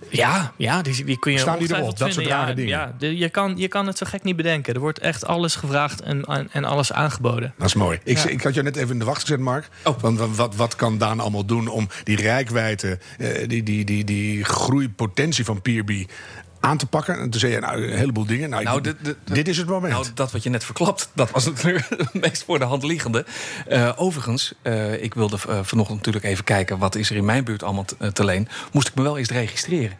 Ja, ja die, die kun je Staan die erop? Dat soort rare ja, dingen? Ja, de- je, kan, je kan het zo gek niet bedenken. Er wordt echt alles gevraagd en, en, alles aangeboden. Dat is mooi. Ik, Ja. ik had jou net even in de wacht gezet, Mark. Oh. Want wat, wat, wat kan Daan allemaal doen om die rijkwijde, eh, die, die, die, die groeipotentie van Peerby aan te pakken? En toen zei je, nou, een heleboel dingen. Nou, ik- Nou, dit- dit- dit is het moment. Nou, dat wat je net verklapt, dat was natuurlijk het meest voor de hand liggende. Eh, overigens, eh, ik wilde eh, vanochtend natuurlijk even kijken... wat is er in mijn buurt allemaal te, te leen. Moest ik me wel eerst registreren.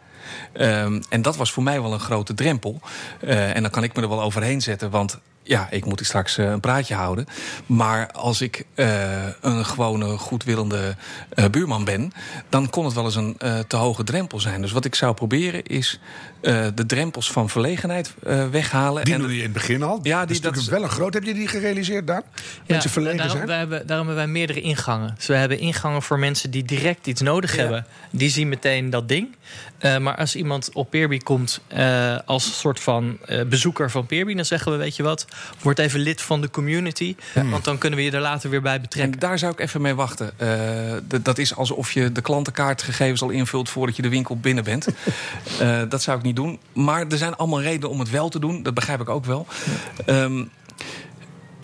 Ehm, en dat was voor mij wel een grote drempel. En dan kan ik me er wel overheen zetten, want... Ja, ik moet hier straks eh, een praatje houden. Maar als ik eh, een gewone, goedwillende eh, buurman ben... dan kon het wel eens een eh, te hoge drempel zijn. Dus wat ik zou proberen is eh, de drempels van verlegenheid eh, weghalen. die en doe je in het begin al. Ja, dat die- is dat natuurlijk wel een groot. Heb je die gerealiseerd, Daan? Mensen verlegen daarom, zijn? wij hebben, daarom hebben wij meerdere ingangen. Dus we hebben ingangen voor mensen die direct iets nodig hebben. Die zien meteen dat ding. Eh, maar als iemand op Peerby komt eh, als soort van eh, bezoeker van Peerby... dan zeggen we, weet je wat, word even lid van de community. Want dan kunnen we je er later weer bij betrekken. En daar zou ik even mee wachten. Dat is alsof je de klantenkaartgegevens al invult voordat je de winkel binnen bent. Dat zou ik niet doen. Maar er zijn allemaal redenen om het wel te doen. Dat begrijp ik ook wel. Ehm,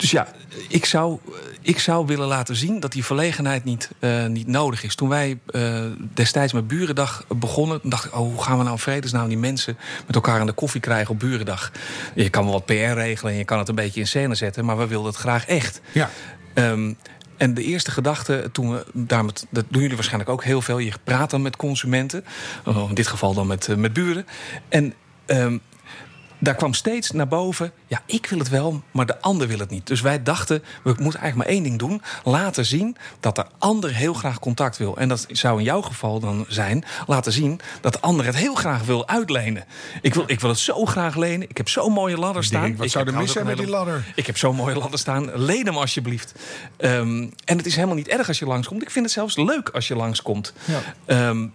dus ja, ik zou, ik zou willen laten zien dat die verlegenheid niet, eh, niet nodig is. Toen wij eh, destijds met Burendag begonnen, dacht ik: oh, hoe gaan we nou in vredesnaam die mensen met elkaar aan de koffie krijgen op Burendag? Je kan wel wat PR regelen en je kan het een beetje in scène zetten, maar we wilden het graag echt. Ja. Ehm, en de eerste gedachte, toen we daar met, dat doen jullie waarschijnlijk ook heel veel. Je praat dan met consumenten, oh, in dit geval dan met, eh, met buren. En ehm, daar kwam steeds naar boven, ja, ik wil het wel, maar de ander wil het niet. Dus wij dachten, we moeten eigenlijk maar één ding doen. Laten zien dat de ander heel graag contact wil. En dat zou in jouw geval dan zijn, laten zien dat de ander het heel graag wil uitlenen. Ik wil, ik wil het zo graag lenen. Ik heb zo'n mooie ladder staan. Denk, wat Ik zou er mis zijn met die ladder? ik heb zo'n mooie ladder staan. Leen hem alsjeblieft. Ehm, en het is helemaal niet erg als je langskomt. Ik vind het zelfs leuk als je langskomt. Ehm,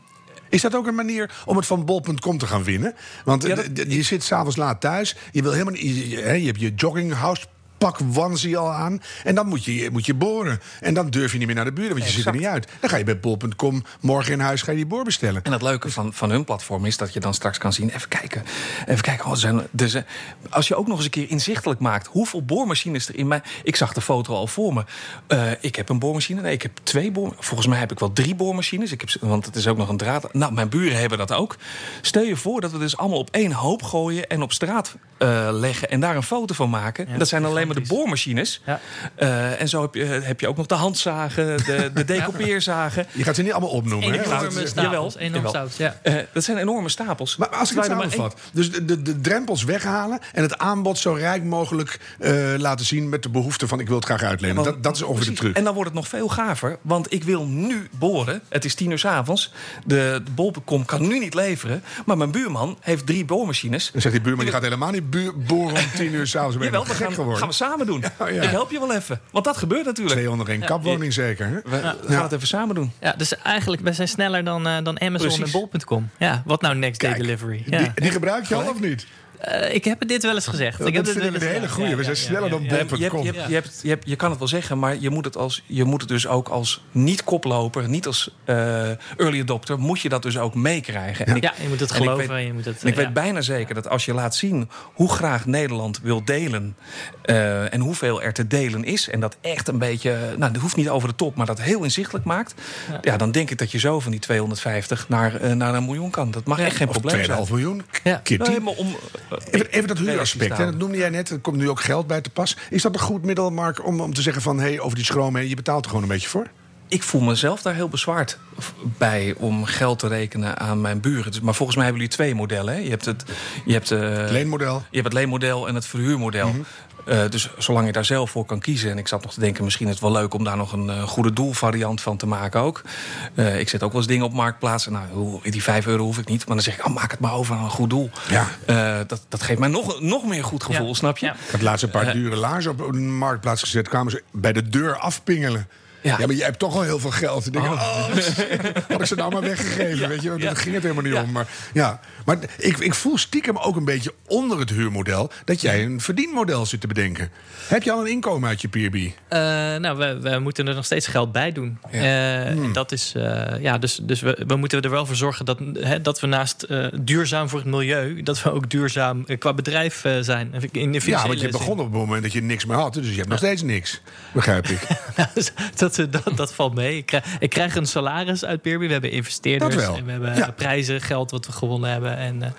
Is dat ook een manier om het van bol.com te gaan winnen? Want Ja, eh, dat- je zit s'avonds laat thuis. Je, wil helemaal niet, je, je- hè, je hebt je jogginghouse pak onesie al aan. En dan moet je, moet je boren. En dan durf je niet meer naar de buren, want je zit er niet uit. Dan ga je bij bol.com morgen in huis ga je die boor bestellen. En het leuke van, van hun platform is dat je dan straks kan zien... even kijken, even kijken. Oh, zijn, zijn- als je ook nog eens een keer inzichtelijk maakt... hoeveel boormachines er in mij... Ik zag de foto al voor me. Eh, ik heb een boormachine. Nee, ik heb twee boor... Volgens mij heb ik wel drie boormachines. Ik heb, ze- want het is ook nog een draad. Nou, mijn buren hebben dat ook. Stel je voor dat we dus allemaal op één hoop gooien... en op straat eh, leggen en daar een foto van maken. dat zijn alleen maar de boormachines. Ja. Eh, en zo heb je, heb je ook nog de handzagen, de, de decoupeerzagen. Je gaat ze niet allemaal opnoemen. hè? Enorme het- stapels. jawel, Enorme jawel. stapels, ja. Eh, dat zijn enorme stapels. Maar als ik het samenvat. Dus de, de, de drempels weghalen en het aanbod zo rijk mogelijk eh, laten zien met de behoefte van ik wil het graag uitlenen. Dat, dat is ongeveer de truc. En dan wordt het nog veel gaver. Want ik wil nu boren. Het is tien uur s avonds. De, de bolpenkom kan nu niet leveren. Maar mijn buurman heeft drie boormachines. Dan zegt die buurman, die gaat helemaal niet buur, boren om tien uur s'avonds. Ben je Jawel, nog we gek gaan, geworden? gaan we samen doen. Ja, ja. Ik help je wel even. Want dat gebeurt natuurlijk. 201 kapwoning zeker. Hè? We gaan het even samen doen. Ja, dus eigenlijk, wij zijn sneller dan, eh, dan Amazon Precies. en Bol.com. Ja, wat nou next day Kijk, delivery? Ja. Die, die gebruik je al of niet? Eh, ik heb dit wel eens gezegd. Dat ik heb dit wel een hele goeie. ja, We ja, zijn ja, sneller ja, dan ja. Je, hebt, je, hebt, Bol.com. je, hebt, je, hebt, je, hebt- je kan het wel zeggen, maar je moet het, als, je moet het dus ook als niet-koploper, niet als eh, early adopter, moet je dat dus ook meekrijgen. Ja, je moet het en ik geloven. weet- en je moet het, en ik ja. weet bijna zeker dat als je laat zien hoe graag Nederland wil delen eh, en hoeveel er te delen is, en dat echt een beetje, nou, dat hoeft niet over de top, maar dat heel inzichtelijk maakt, ja. dan denk ik dat je zo van die 250 naar, naar een miljoen kan. Dat mag echt geen Of probleem zijn. 2,5 miljoen. Ja. Keer Nee, 10. maar om, Even, even dat huuraspect, hè, dat noemde jij net. Er komt nu ook geld bij te pas. Is dat een goed middel, Mark, om, om te zeggen van... hé, hey, over die schroom heen, je betaalt er gewoon een beetje voor? Ik voel mezelf daar heel bezwaard bij om geld te rekenen aan mijn buren. Dus- Maar volgens mij hebben jullie twee modellen. Hè? Je hebt het, je hebt, Het leenmodel. je hebt het leenmodel en het verhuurmodel. Eh, dus zolang je daar zelf voor kan kiezen. En ik zat nog te denken, misschien is het wel leuk om daar nog een eh, goede doelvariant van te maken ook. Eh, ik zet ook wel eens dingen op marktplaats. Nou, hoe- die 5 euro hoef ik niet. Maar dan zeg ik, oh, maak het maar over aan een goed doel. Ja. Eh, dat, dat geeft mij nog, nog meer goed gevoel, Ja. snap je? Ja. Ik had laatst een paar dure laarzen op een marktplaats gezet. Kwamen ze bij de deur afpingelen. Ja. Ja. maar jij hebt toch al heel veel geld. Ik denk, oh, shit, had ik ze nou maar weggegeven. Weet je, want Ja. daar ging het helemaal niet Ja. om. Maar, ja. maar ik, ik voel stiekem ook een beetje onder het huurmodel... dat jij een verdienmodel zit te bedenken. Heb je al een inkomen uit je PRB? Eh, nou, we, we moeten er nog steeds geld bij doen. Ja. Eh, en Dat is, eh, ja, dus, dus we, we moeten er wel voor zorgen dat, hè, dat we naast eh, duurzaam voor het milieu, dat we ook duurzaam qua bedrijf zijn. In de Ja, want je begon op het moment dat je niks meer had. Dus je hebt nog steeds niks. Begrijp ik. zin. dat, dat, dat valt mee. Ik krijg, ik krijg een salaris uit Peerby. We hebben investeerders. Dat wel. En we hebben Ja. prijzen, geld wat we gewonnen hebben. En, eh,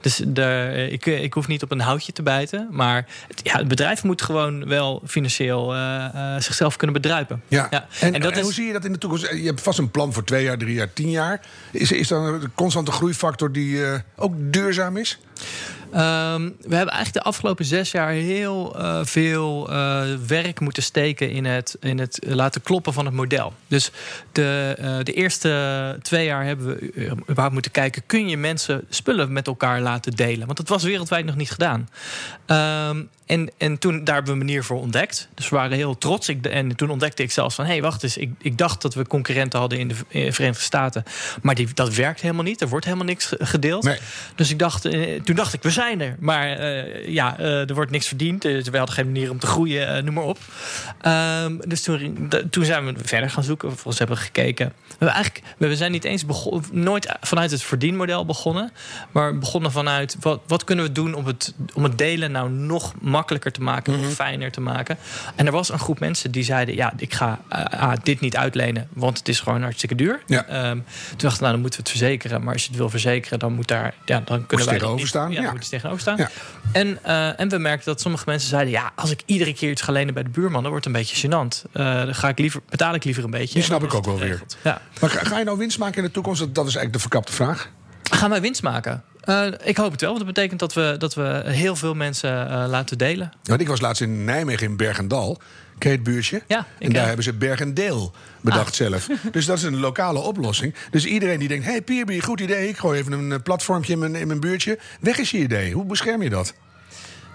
dus eh, ik, ik hoef niet op een houtje te bijten. Maar het, ja, het bedrijf moet gewoon wel financieel eh, eh, zichzelf kunnen bedruipen. Ja. En, En dat en is- hoe zie je dat in de toekomst? Je hebt vast een plan voor twee jaar, drie jaar, tien jaar. Is, is dat een constante groeifactor die eh, ook duurzaam is? Ehm, we hebben eigenlijk de afgelopen zes jaar heel eh, veel eh, werk moeten steken in het, in het laten kloppen van het model. Dus de, eh, de eerste twee jaar hebben we überhaupt moeten kijken: kun je mensen spullen met elkaar laten delen? Want dat was wereldwijd nog niet gedaan. Ehm, en, en toen daar hebben we een manier voor ontdekt. Dus we waren heel trots. Ik, en toen ontdekte ik zelfs van: hé, hey, wacht eens. Ik, ik dacht dat we concurrenten hadden in de in de Verenigde Staten. Maar die, dat werkt helemaal niet. Er wordt helemaal niks ge- gedeeld. Nee. Dus ik dacht, toen dacht ik, we zijn er. Maar eh, ja, eh, er wordt niks verdiend. Eh, we hadden geen manier om te groeien, noem maar op. Ehm, dus toen, toen zijn we verder gaan zoeken. Vervolgens hebben we gekeken. We, hebben eigenlijk, we zijn niet eens begon, nooit vanuit het verdienmodel begonnen. Maar begonnen vanuit, wat, wat kunnen we doen om het, om het delen nou nog makkelijker te maken. Mhm. Nog fijner te maken. En er was een groep mensen die zeiden, ja, ik ga ah, dit niet uitlenen. Want het is gewoon hartstikke duur. Ja. Ehm, toen dachten we, nou, dan moeten we het verzekeren. Maar als je het wil verzekeren, dan moet daar, ja, dan kunnen wij tegenover niet- staan, Ja, ja. Tegenover staan. Ja. En, eh, en we merkten dat sommige mensen zeiden, ja, als ik iedere keer iets ga lenen bij de buurman, dan wordt het een beetje gênant. Eh, dan ga ik liever, betaal ik liever een beetje. Die snap ik ook wel weer. Ja. Maar ga, je nou winst maken in de toekomst? Dat, is eigenlijk de verkapte vraag. Gaan wij winst maken? Eh, ik hoop het wel, want dat betekent dat we, dat we heel veel mensen laten delen. Want ik was laatst in Nijmegen in Bergendal. Ken je het buurtje? Ja, en daar hebben ze Bergendeel bedacht Ah. zelf. Dus dat is een lokale oplossing. Dus iedereen die denkt, hey Pierby, goed idee. Ik gooi even een eh, platformpje in mijn, in mijn buurtje. Weg is je idee. Hoe bescherm je dat?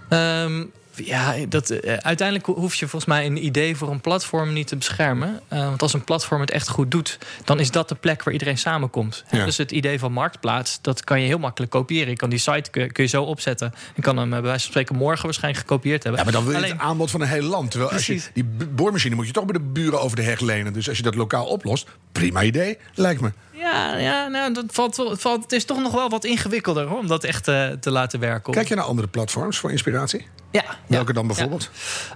Ehm, ja, dat, eh, uiteindelijk ho- hoef je volgens mij een idee voor een platform niet te beschermen. Eh, want als een platform het echt goed doet, dan is dat de plek waar iedereen samenkomt. Ja. Dus het idee van Marktplaats, dat kan je heel makkelijk kopiëren. Je kan die site kun, kun je zo opzetten. Je kan hem eh, bij wijze van spreken morgen waarschijnlijk gekopieerd hebben. Ja, maar dan wil je Alleen- het aanbod van een heel land. Terwijl als je, die boormachine moet je toch bij de buren over de heg lenen. Dus als je dat lokaal oplost, prima idee, lijkt me. Ja, ja nou, dat valt, valt, het is toch nog wel wat ingewikkelder hoor, om dat echt eh, te laten werken. Kijk je naar andere platforms voor inspiratie? Ja, Welke ja, dan bijvoorbeeld?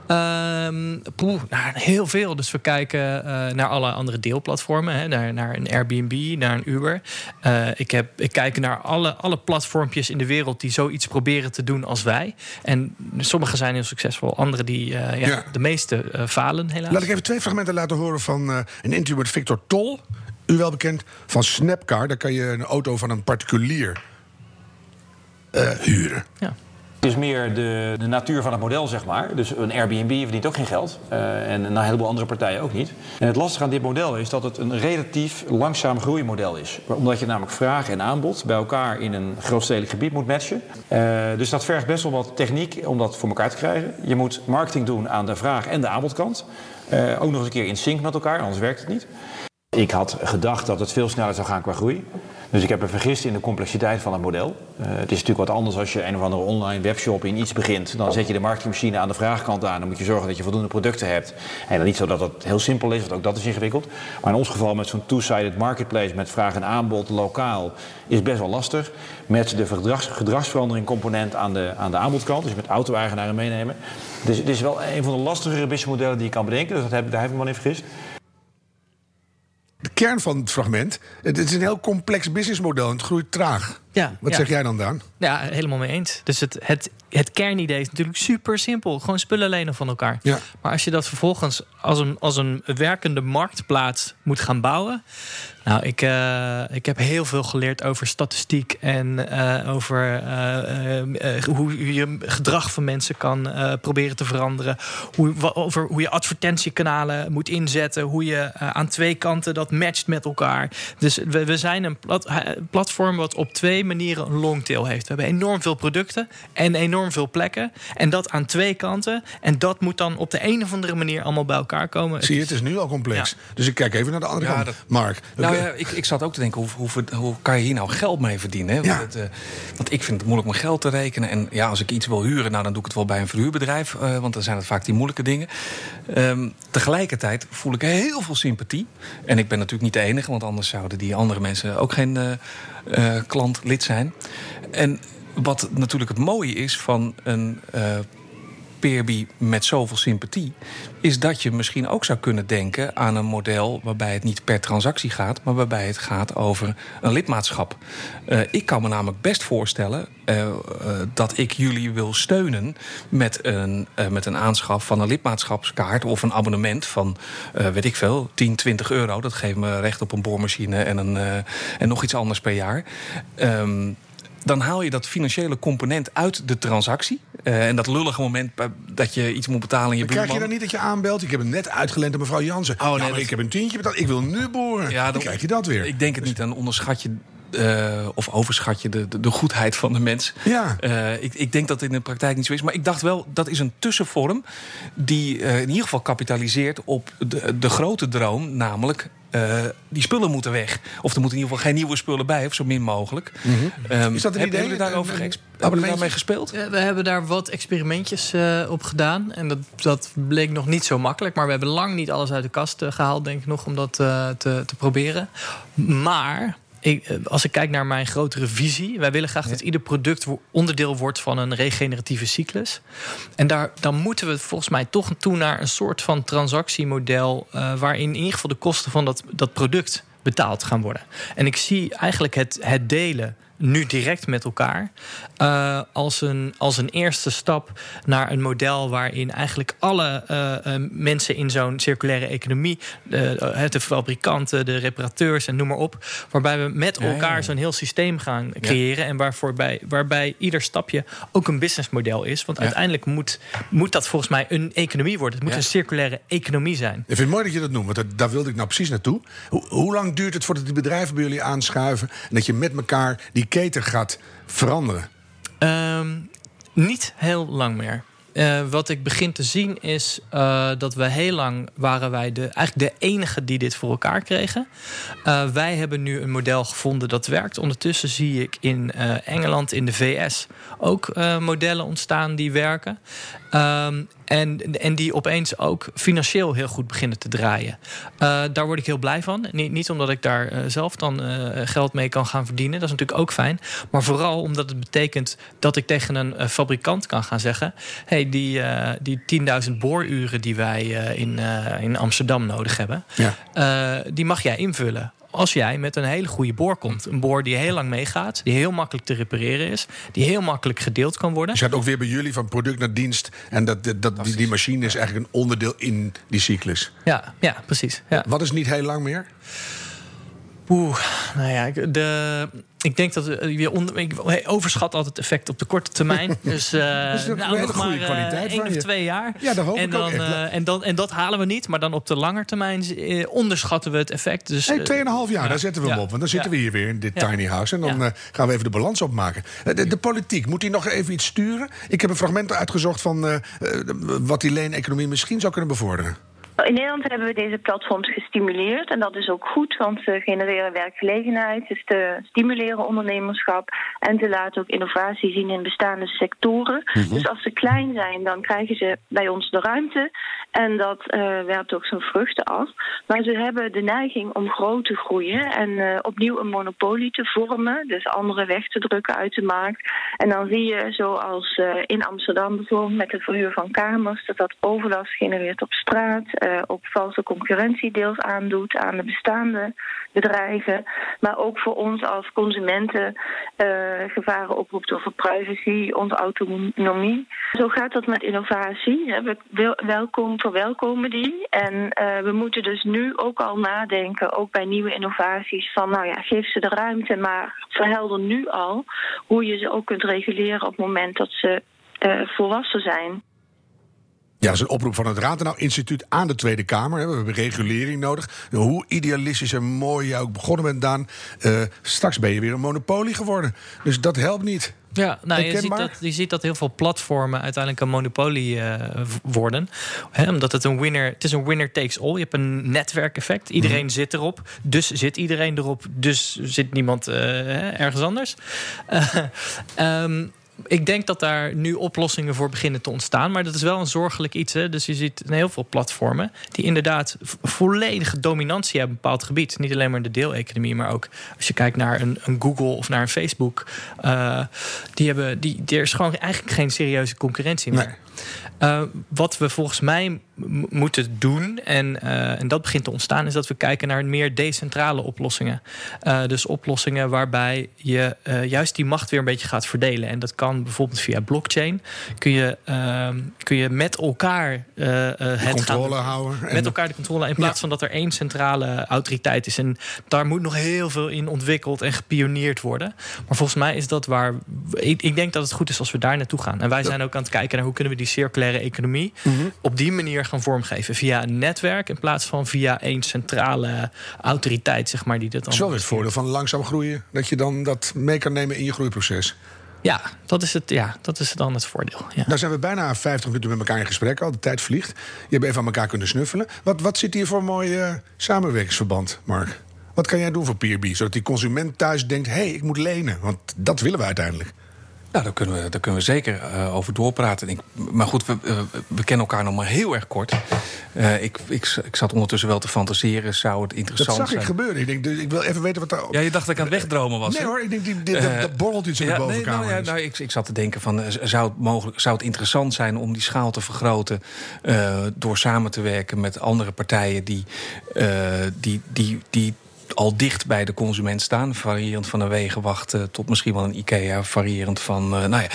Ja. Ehm, poeh, nou, heel veel. Dus we kijken eh, naar alle andere deelplatformen. Hè, naar, naar een Airbnb, naar een Uber. Eh, ik, heb, ik kijk naar alle, alle platformpjes in de wereld die zoiets proberen te doen als wij. En sommige zijn heel succesvol, andere die eh, ja, Ja. de meeste falen helaas. Laat ik even twee fragmenten laten horen van een interview met Victor Tol. U wel bekend van Snapcar. Daar kan je een auto van een particulier huren. Ja. Het is meer de, de natuur van het model, zeg maar. Dus een Airbnb verdient ook geen geld. Eh, en een heleboel andere partijen ook niet. En het lastige aan dit model is dat het een relatief langzaam groeimodel is. Omdat je namelijk vraag en aanbod bij elkaar in een grootstedelijk gebied moet matchen. Eh, dus dat vergt best wel wat techniek om dat voor elkaar te krijgen. Je moet marketing doen aan de vraag- en de aanbodkant. Eh, ook nog eens een keer in sync met elkaar, anders werkt het niet. Ik had gedacht dat het veel sneller zou gaan qua groei. Dus ik heb me vergist in de complexiteit van het model. Eh, het is natuurlijk wat anders als je een of andere online webshop in iets begint. Dan zet je de marketingmachine aan de vraagkant aan. Dan moet je zorgen dat je voldoende producten hebt. En dan niet zo dat het heel simpel is, want ook dat is ingewikkeld. Maar in ons geval met zo'n two-sided marketplace met vraag en aanbod lokaal is best wel lastig. Met de gedrags, gedragsverandering component aan de, aan de aanbodkant, dus met auto-eigenaren meenemen. Dus het is wel een van de lastigere businessmodellen die je kan bedenken. Dus dat heb, daar heb ik me wel in vergist. De kern van het fragment. Het is een heel complex businessmodel en het groeit traag. Ja, Wat ja. zeg jij dan, Daan? Ja, helemaal mee eens. Dus het, het, het kernidee is natuurlijk super simpel. Gewoon spullen lenen van elkaar. Ja. Maar als je dat vervolgens als een, als een werkende marktplaats moet gaan bouwen. Nou, ik, eh, ik heb heel veel geleerd over statistiek en eh, over eh, hoe je gedrag van mensen kan eh, proberen te veranderen. Hoe, over hoe je advertentiekanalen moet inzetten. Hoe je aan twee kanten dat matcht met elkaar. Dus we, we zijn een plat, platform wat op twee manieren een longtail heeft. We hebben enorm veel producten en enorm veel plekken. En dat aan twee kanten. En dat moet dan op de een of andere manier allemaal bij elkaar komen. Zie je, het is nu al complex. Ja. Dus ik kijk even naar de andere Ja, kant. dat- Mark. Nou ja, ik, ik zat ook te denken, hoe, hoe, hoe kan je hier nou geld mee verdienen? Hè? Ja. Want, het, eh, want ik vind het moeilijk om geld te rekenen. En ja, als ik iets wil huren, nou, dan doe ik het wel bij een verhuurbedrijf. eh, want dan zijn het vaak die moeilijke dingen. Ehm, tegelijkertijd voel ik heel veel sympathie. En ik ben natuurlijk niet de enige, want anders zouden die andere mensen ook geen eh, klant, lid zijn. En wat natuurlijk het mooie is van een eh Peerby met zoveel sympathie, is dat je misschien ook zou kunnen denken aan een model waarbij het niet per transactie gaat, maar waarbij het gaat over een lidmaatschap. Eh, ik kan me namelijk best voorstellen eh, eh, dat ik jullie wil steunen met een, met een aanschaf van een lidmaatschapskaart of een abonnement van, weet ik veel, 10, 20 euro. Dat geeft me recht op een boormachine en, een, en nog iets anders per jaar. Ehm, dan haal je dat financiële component uit de transactie. Eh, en dat lullige moment bij- dat je iets moet betalen aan je Dan krijg je buurman. dan niet dat je aanbelt. Ik heb hem net uitgeleend aan mevrouw Jansen. Oh, nee, ja, maar dat- ik heb een tientje betaald. Ik wil nu boren. Ja, dan, dan- krijg je dat weer. Ik denk het niet, dan onderschat je eh, of overschat je de, de, de goedheid van de mens. Ja. Eh, ik, ik denk dat het in de praktijk niet zo is. Maar ik dacht wel, dat is een tussenvorm die eh, in ieder geval kapitaliseert op de, de grote droom, namelijk. Eh, die spullen moeten weg. Of er moeten in ieder geval geen nieuwe spullen bij, of zo min mogelijk. Ehm, Is dat een hebben idee? jullie daarover Een- hebben jullie abonnementje? daarmee gespeeld? Ja, we hebben daar wat experimentjes eh, op gedaan. En dat, dat bleek nog niet zo makkelijk. Maar we hebben lang niet alles uit de kast eh, gehaald, denk ik nog, om dat eh, te, te proberen. Maar. Ik, eh, als ik kijk naar mijn grotere visie, wij willen graag dat ieder product onderdeel wordt van een regeneratieve cyclus. En daar, dan moeten we volgens mij toch toe naar een soort van transactiemodel. eh, waarin in ieder geval de kosten van dat, dat product betaald gaan worden. En ik zie eigenlijk het, het delen nu direct met elkaar. eh, als, een, als een eerste stap naar een model waarin eigenlijk alle eh, eh, mensen in zo'n circulaire economie, de, de fabrikanten, de reparateurs en noem maar op, waarbij we met ja, elkaar ja. zo'n heel systeem gaan creëren en waarvoor bij, waarbij ieder stapje ook een businessmodel is. Want uiteindelijk moet, moet dat volgens mij een economie worden. Het moet een circulaire economie zijn. Ik vind het mooi dat je dat noemt, want dat, daar wilde ik nou precies naartoe. Hoe, hoe lang duurt het voordat die bedrijven bij jullie aanschuiven... en dat je met elkaar die keten gaat veranderen? Ehm, niet heel lang meer. Eh, wat ik begin te zien is eh, dat we heel lang waren wij de, eigenlijk de enige die dit voor elkaar kregen. Eh, wij hebben nu een model gevonden dat werkt. Ondertussen zie ik in Engeland, in de VS ook modellen ontstaan die werken. Ehm, en, en die opeens ook financieel heel goed beginnen te draaien. Eh, daar word ik heel blij van. Niet, niet omdat ik daar eh, zelf dan eh, geld mee kan gaan verdienen. Dat is natuurlijk ook fijn. Maar vooral omdat het betekent dat ik tegen een fabrikant kan gaan zeggen: hey, die, die 10.000 booruren die wij in, in Amsterdam nodig hebben, Ja. die mag jij invullen. Als jij met een hele goede boor komt. Een boor die heel lang meegaat, die heel makkelijk te repareren is, die heel makkelijk gedeeld kan worden. Dus je gaat ook weer bij jullie van product naar dienst... en dat, dat, dat- die, die machine is eigenlijk een onderdeel in die cyclus. Ja, ja precies. Ja. Wat is niet heel lang meer? Oeh, nou ja, ik- de, ik denk dat we- je onder, ik overschat altijd het effect op de korte termijn. Dus eh een nou, nog goede maar kwaliteit eh, één van of je. twee jaar. Ja, dat hoop en ik dan, eh, en, dan, en dat halen we niet, maar dan op de lange termijn eh, onderschatten we het effect. Dus, Nee, eh, 2,5 jaar, ja. daar zetten we hem Ja. op. Want dan zitten Ja. we hier weer in dit tiny house. En dan eh, gaan we even de balans opmaken. Eh, De, de politiek, moet die nog even iets sturen? Ik heb een fragment uitgezocht van eh, eh, wat die leeneconomie misschien zou kunnen bevorderen. In Nederland hebben we deze platforms gestimuleerd en dat is ook goed, want ze genereren werkgelegenheid, dus te stimuleren ondernemerschap en te laten ook innovatie zien in bestaande sectoren. Dus als ze klein zijn, dan krijgen ze bij ons de ruimte en dat uh, werpt ook zijn vruchten af. Maar ze hebben de neiging om groot te groeien en uh, opnieuw een monopolie te vormen, dus anderen weg te drukken uit de markt. En dan zie je, zoals uh, in Amsterdam bijvoorbeeld met het verhuur van kamers, dat dat overlast genereert op straat, ook valse concurrentie deels aandoet aan de bestaande bedrijven, maar ook voor ons als consumenten gevaren oproept over privacy, onze autonomie. Zo gaat dat met innovatie. We welkom verwelkomen die. En uh, we moeten dus nu ook al nadenken, ook bij nieuwe innovaties, van nou ja, geef ze de ruimte, maar verhelder nu al hoe je ze ook kunt reguleren op het moment dat ze uh, volwassen zijn. Ja, dat is een oproep van het Ratenau Instituut aan de Tweede Kamer. We hebben regulering nodig. Hoe idealistisch en mooi jij ook begonnen bent, Daan. Uh, straks ben je weer een monopolie geworden. Dus dat helpt niet. Ja, nou, je, ziet dat, je ziet dat heel veel platformen uiteindelijk een monopolie uh, worden. He, omdat het een winner, het is een winner takes all. Je hebt een netwerkeffect. Iedereen mm. zit erop. Dus zit iedereen erop. Dus zit niemand uh, ergens anders. Uh, um, ik denk dat daar nu oplossingen voor beginnen te ontstaan. Maar dat is wel een zorgelijk iets. Hè? Dus je ziet heel veel platformen die inderdaad volledige dominantie hebben op een bepaald gebied. Niet alleen maar in de deeleconomie, maar ook als je kijkt naar een, een Google of naar een Facebook. Uh, die hebben, die, er is gewoon eigenlijk geen serieuze concurrentie meer. Nee. Uh, wat we volgens mij moeten doen, en, uh, en dat begint te ontstaan, is dat we kijken naar meer decentrale oplossingen. Uh, dus oplossingen waarbij je juist die macht weer een beetje gaat verdelen. En dat kan bijvoorbeeld via blockchain. Kun je, ehm, kun je met elkaar het controle houden. Met elkaar de controle. In plaats ja. van dat er één centrale autoriteit is. En daar moet nog heel veel in ontwikkeld en gepioneerd worden. Maar volgens mij is dat waar. Ik, ik denk dat het goed is als we daar naartoe gaan. En wij zijn ook aan het kijken naar hoe kunnen we die circulaire economie mm -hmm. op die manier gaan vormgeven. Via een netwerk in plaats van via één centrale autoriteit, zeg maar, die dat dan. Zo is het voordeel van langzaam groeien, dat je dan dat mee kan nemen in je groeiproces. Ja, dat is, het, ja, dat is dan het voordeel. Ja. Nou zijn we bijna 50 minuten met elkaar in gesprek al. De tijd vliegt. Je hebt even aan elkaar kunnen snuffelen. Wat, wat zit hier voor een mooi uh, samenwerkingsverband, Mark? Wat kan jij doen voor PRB? Zodat die consument thuis denkt: hé, hey, ik moet lenen. Want dat willen we uiteindelijk. Nou, daar kunnen we, daar kunnen we zeker uh, over doorpraten. Ik, maar goed, we, uh, we kennen elkaar nog maar heel erg kort. Uh, ik, ik, ik zat ondertussen wel te fantaseren. Zou het interessant zijn? Dat zag zijn? ik gebeuren. Ik, denk, dus ik wil even weten wat daar... Ja, je dacht dat ik aan het wegdromen was. Nee hoor, ik denk, die, die, dat, dat borrelt iets in ja, de bovenkamer. Nee, nou, ja, nou, ik, ik zat te denken van, zou het, mogelijk, zou het interessant zijn... om die schaal te vergroten door samen te werken met andere partijen... die, die, die, die al dicht bij de consument staan. Variërend van een wegenwacht uh, tot misschien wel een IKEA. Variërend van, uh, nou ja,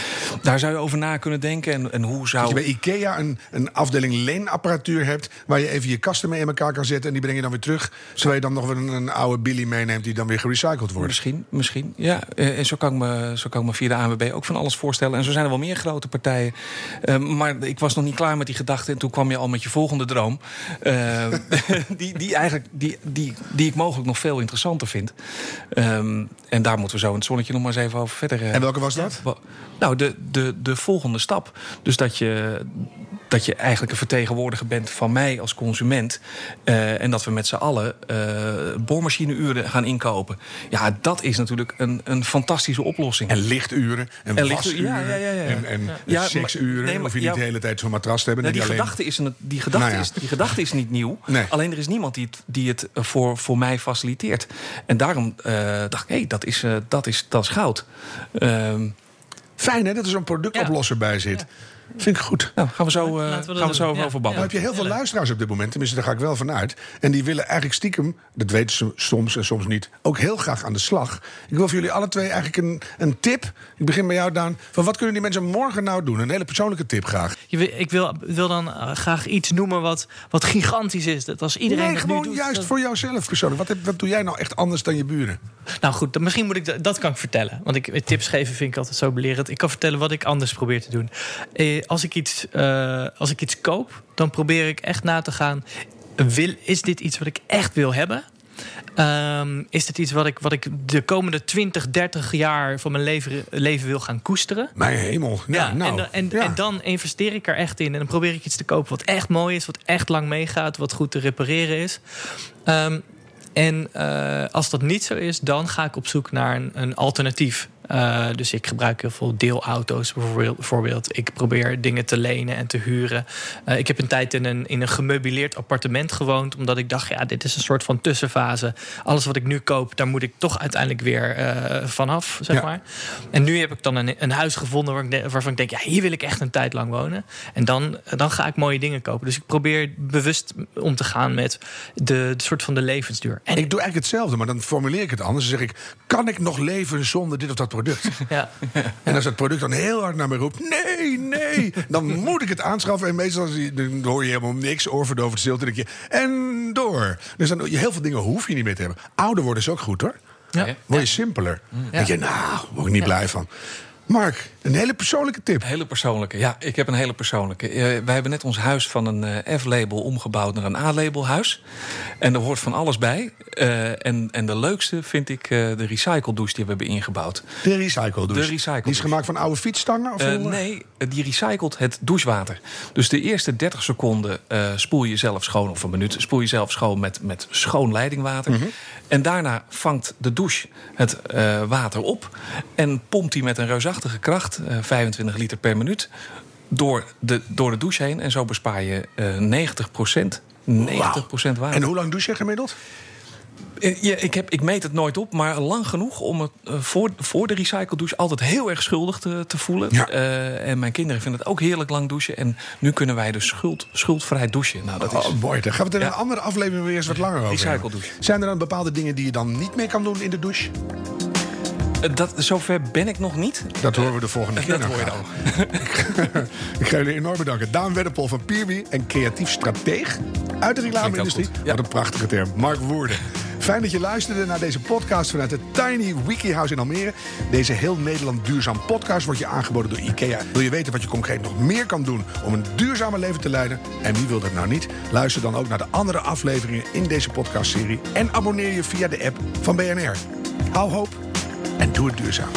daar zou je over na kunnen denken. En, en hoe zou... Dat je bij IKEA een, een afdeling leenapparatuur hebt... waar je even je kasten mee in elkaar kan zetten... en die breng je dan weer terug. Terwijl je dan nog een, een oude Billy meeneemt... die dan weer gerecycled wordt. Misschien, misschien. Ja, uh, en zo kan, ik me, zo kan ik me via de ANWB ook van alles voorstellen. En zo zijn er wel meer grote partijen. maar ik was nog niet klaar met die gedachte... en toen kwam je al met je volgende droom. die, die, eigenlijk, die, die, die ik mogelijk nog veel interessanter vind. Um, en daar moeten we zo in het zonnetje nog maar eens even over verder. Uh, en welke was dat? Nou, de, de, de volgende stap. Dus dat je, dat je eigenlijk een vertegenwoordiger bent van mij als consument. Uh, en dat we met z'n allen uh, boormachineuren gaan inkopen. Ja, dat is natuurlijk een, een fantastische oplossing. En lichturen en, en wasuren. Ja, ja, ja, ja. En, en ja, seksuren. Nee, maar, je niet de hele tijd zo'n matras te hebben. Nou, die, alleen... gedachte is een, die, gedachte nou is, die gedachte is niet nieuw. Nee. Alleen er is niemand die het, die het voor, voor mij faciliteert. En daarom uh, dacht ik, hé, hey, dat, is, dat, is, dat is goud. Ehm, Fijn hè, dat er zo'n productoplosser bij zit. Vind ik goed. Nou, gaan we zo, uh, we gaan we zo over, ja. over babbelen. Heb je heel veel luisteraars op dit moment, tenminste daar ga ik wel van uit. En die willen eigenlijk stiekem, dat weten ze soms en soms niet, ook heel graag aan de slag. Ik wil voor jullie alle twee eigenlijk een, een tip. Ik begin bij jou, Daan. Van wat kunnen die mensen morgen nou doen? Een hele persoonlijke tip graag. Je, ik wil, wil dan uh, graag iets noemen wat, wat gigantisch is. Dat als iedereen nee, gewoon doet, juist dat... voor jouzelf persoonlijk. Wat, heb, wat doe jij nou echt anders dan je buren? Nou goed, dan, misschien moet ik dat kan ik vertellen. Want ik, tips geven vind ik altijd zo belerend. Ik kan vertellen wat ik anders probeer te doen. Eh, als ik iets uh, als ik iets koop, dan probeer ik echt na te gaan. Wil, is dit iets wat ik echt wil hebben? ehm, is het iets wat ik, wat ik de komende 20, 30 jaar van mijn leven, leven wil gaan koesteren. Mijn hemel. Ja, Ja, nou, en, en, ja. en dan investeer ik er echt in. En dan probeer ik iets te kopen wat echt mooi is, wat echt lang meegaat, wat goed te repareren is. Ehm, en eh, als dat niet zo is, dan ga ik op zoek naar een, een alternatief. Eh, dus ik gebruik heel veel deelauto's bijvoorbeeld-. Ik probeer dingen te lenen en te huren. Eh, ik heb een tijd in een, in een gemeubileerd appartement gewoond. Omdat ik dacht, ja, dit is een soort van tussenfase. Alles wat ik nu koop, daar moet ik toch uiteindelijk weer eh, vanaf, zeg Ja. maar. En nu heb ik dan een, een huis gevonden waar ik waarvan ik denk, ja, hier wil ik echt een tijd lang wonen. En dan, dan ga ik mooie dingen kopen. Dus ik probeer bewust om te gaan met de, de soort van de levensduur. En Ik doe eigenlijk hetzelfde, maar dan formuleer ik het anders. Dan zeg ik, kan ik nog leven zonder dit of dat product? ja, En als het product dan heel hard naar me roept, nee, nee, dan moet ik het aanschaffen. En meestal dan hoor je helemaal niks, oorverdovend stilte. Dan denk je, en door. Dus dan, heel veel dingen hoef je niet meer te hebben. Ouder worden is ook goed hoor. ja. Word je simpeler. Dan denk je, nou, word ik niet blij van. Mark, een hele persoonlijke tip. Hele persoonlijke. Ja, ik heb een hele persoonlijke. Eh, wij hebben net ons huis van een eh, F-label omgebouwd naar een A-label huis. En er hoort van alles bij. Eh, en, en de leukste vind ik de recycle douche die we hebben ingebouwd. De recycle douche. De recycle Die is gemaakt van oude fietsstangen? Of nee, die recycelt het douchewater. Dus de eerste 30 seconden spoel je zelf schoon, of een minuut, spoel je zelf schoon met, met schoon leidingwater. Mhm. En daarna vangt de douche het water op en pompt die met een reusachtige kracht, eh, 25 liter per minuut, door de, door de douche heen. En zo bespaar je eh 90% 90% water. En hoe lang douche je gemiddeld? Eh, Ja, ik, heb, ik meet het nooit op, maar lang genoeg om het eh, voor, voor de recycle douche altijd heel erg schuldig te, te voelen. Ja. Eh, en mijn kinderen vinden het ook heerlijk lang douchen. En nu kunnen wij dus schuld, schuldvrij douchen. Nou, dat is. Oh, mooi. Daar gaan we het in Ja. een andere aflevering weer eens wat langer over Recycle douche. Zijn er dan bepaalde dingen die je dan niet meer kan doen in de douche? Eh, dat, zover ben ik nog niet. Dat horen we de volgende keer. Dat nog hoor je graag. dan. Ik ga jullie enorm bedanken. Daan Wedderpol van Pierby en creatief strateeg uit de reclame-industrie. Ja. Wat een prachtige term. Mark Woerden. Fijn dat je luisterde naar deze podcast vanuit het Tiny Wiki House in Almere. Deze heel Nederland duurzaam podcast wordt je aangeboden door IKEA. Wil je weten wat je concreet nog meer kan doen om een duurzamer leven te leiden? En wie wil dat nou niet? Luister dan ook naar de andere afleveringen in deze podcastserie. En abonneer je via de app van BNR. Hou hoop en doe het duurzaam.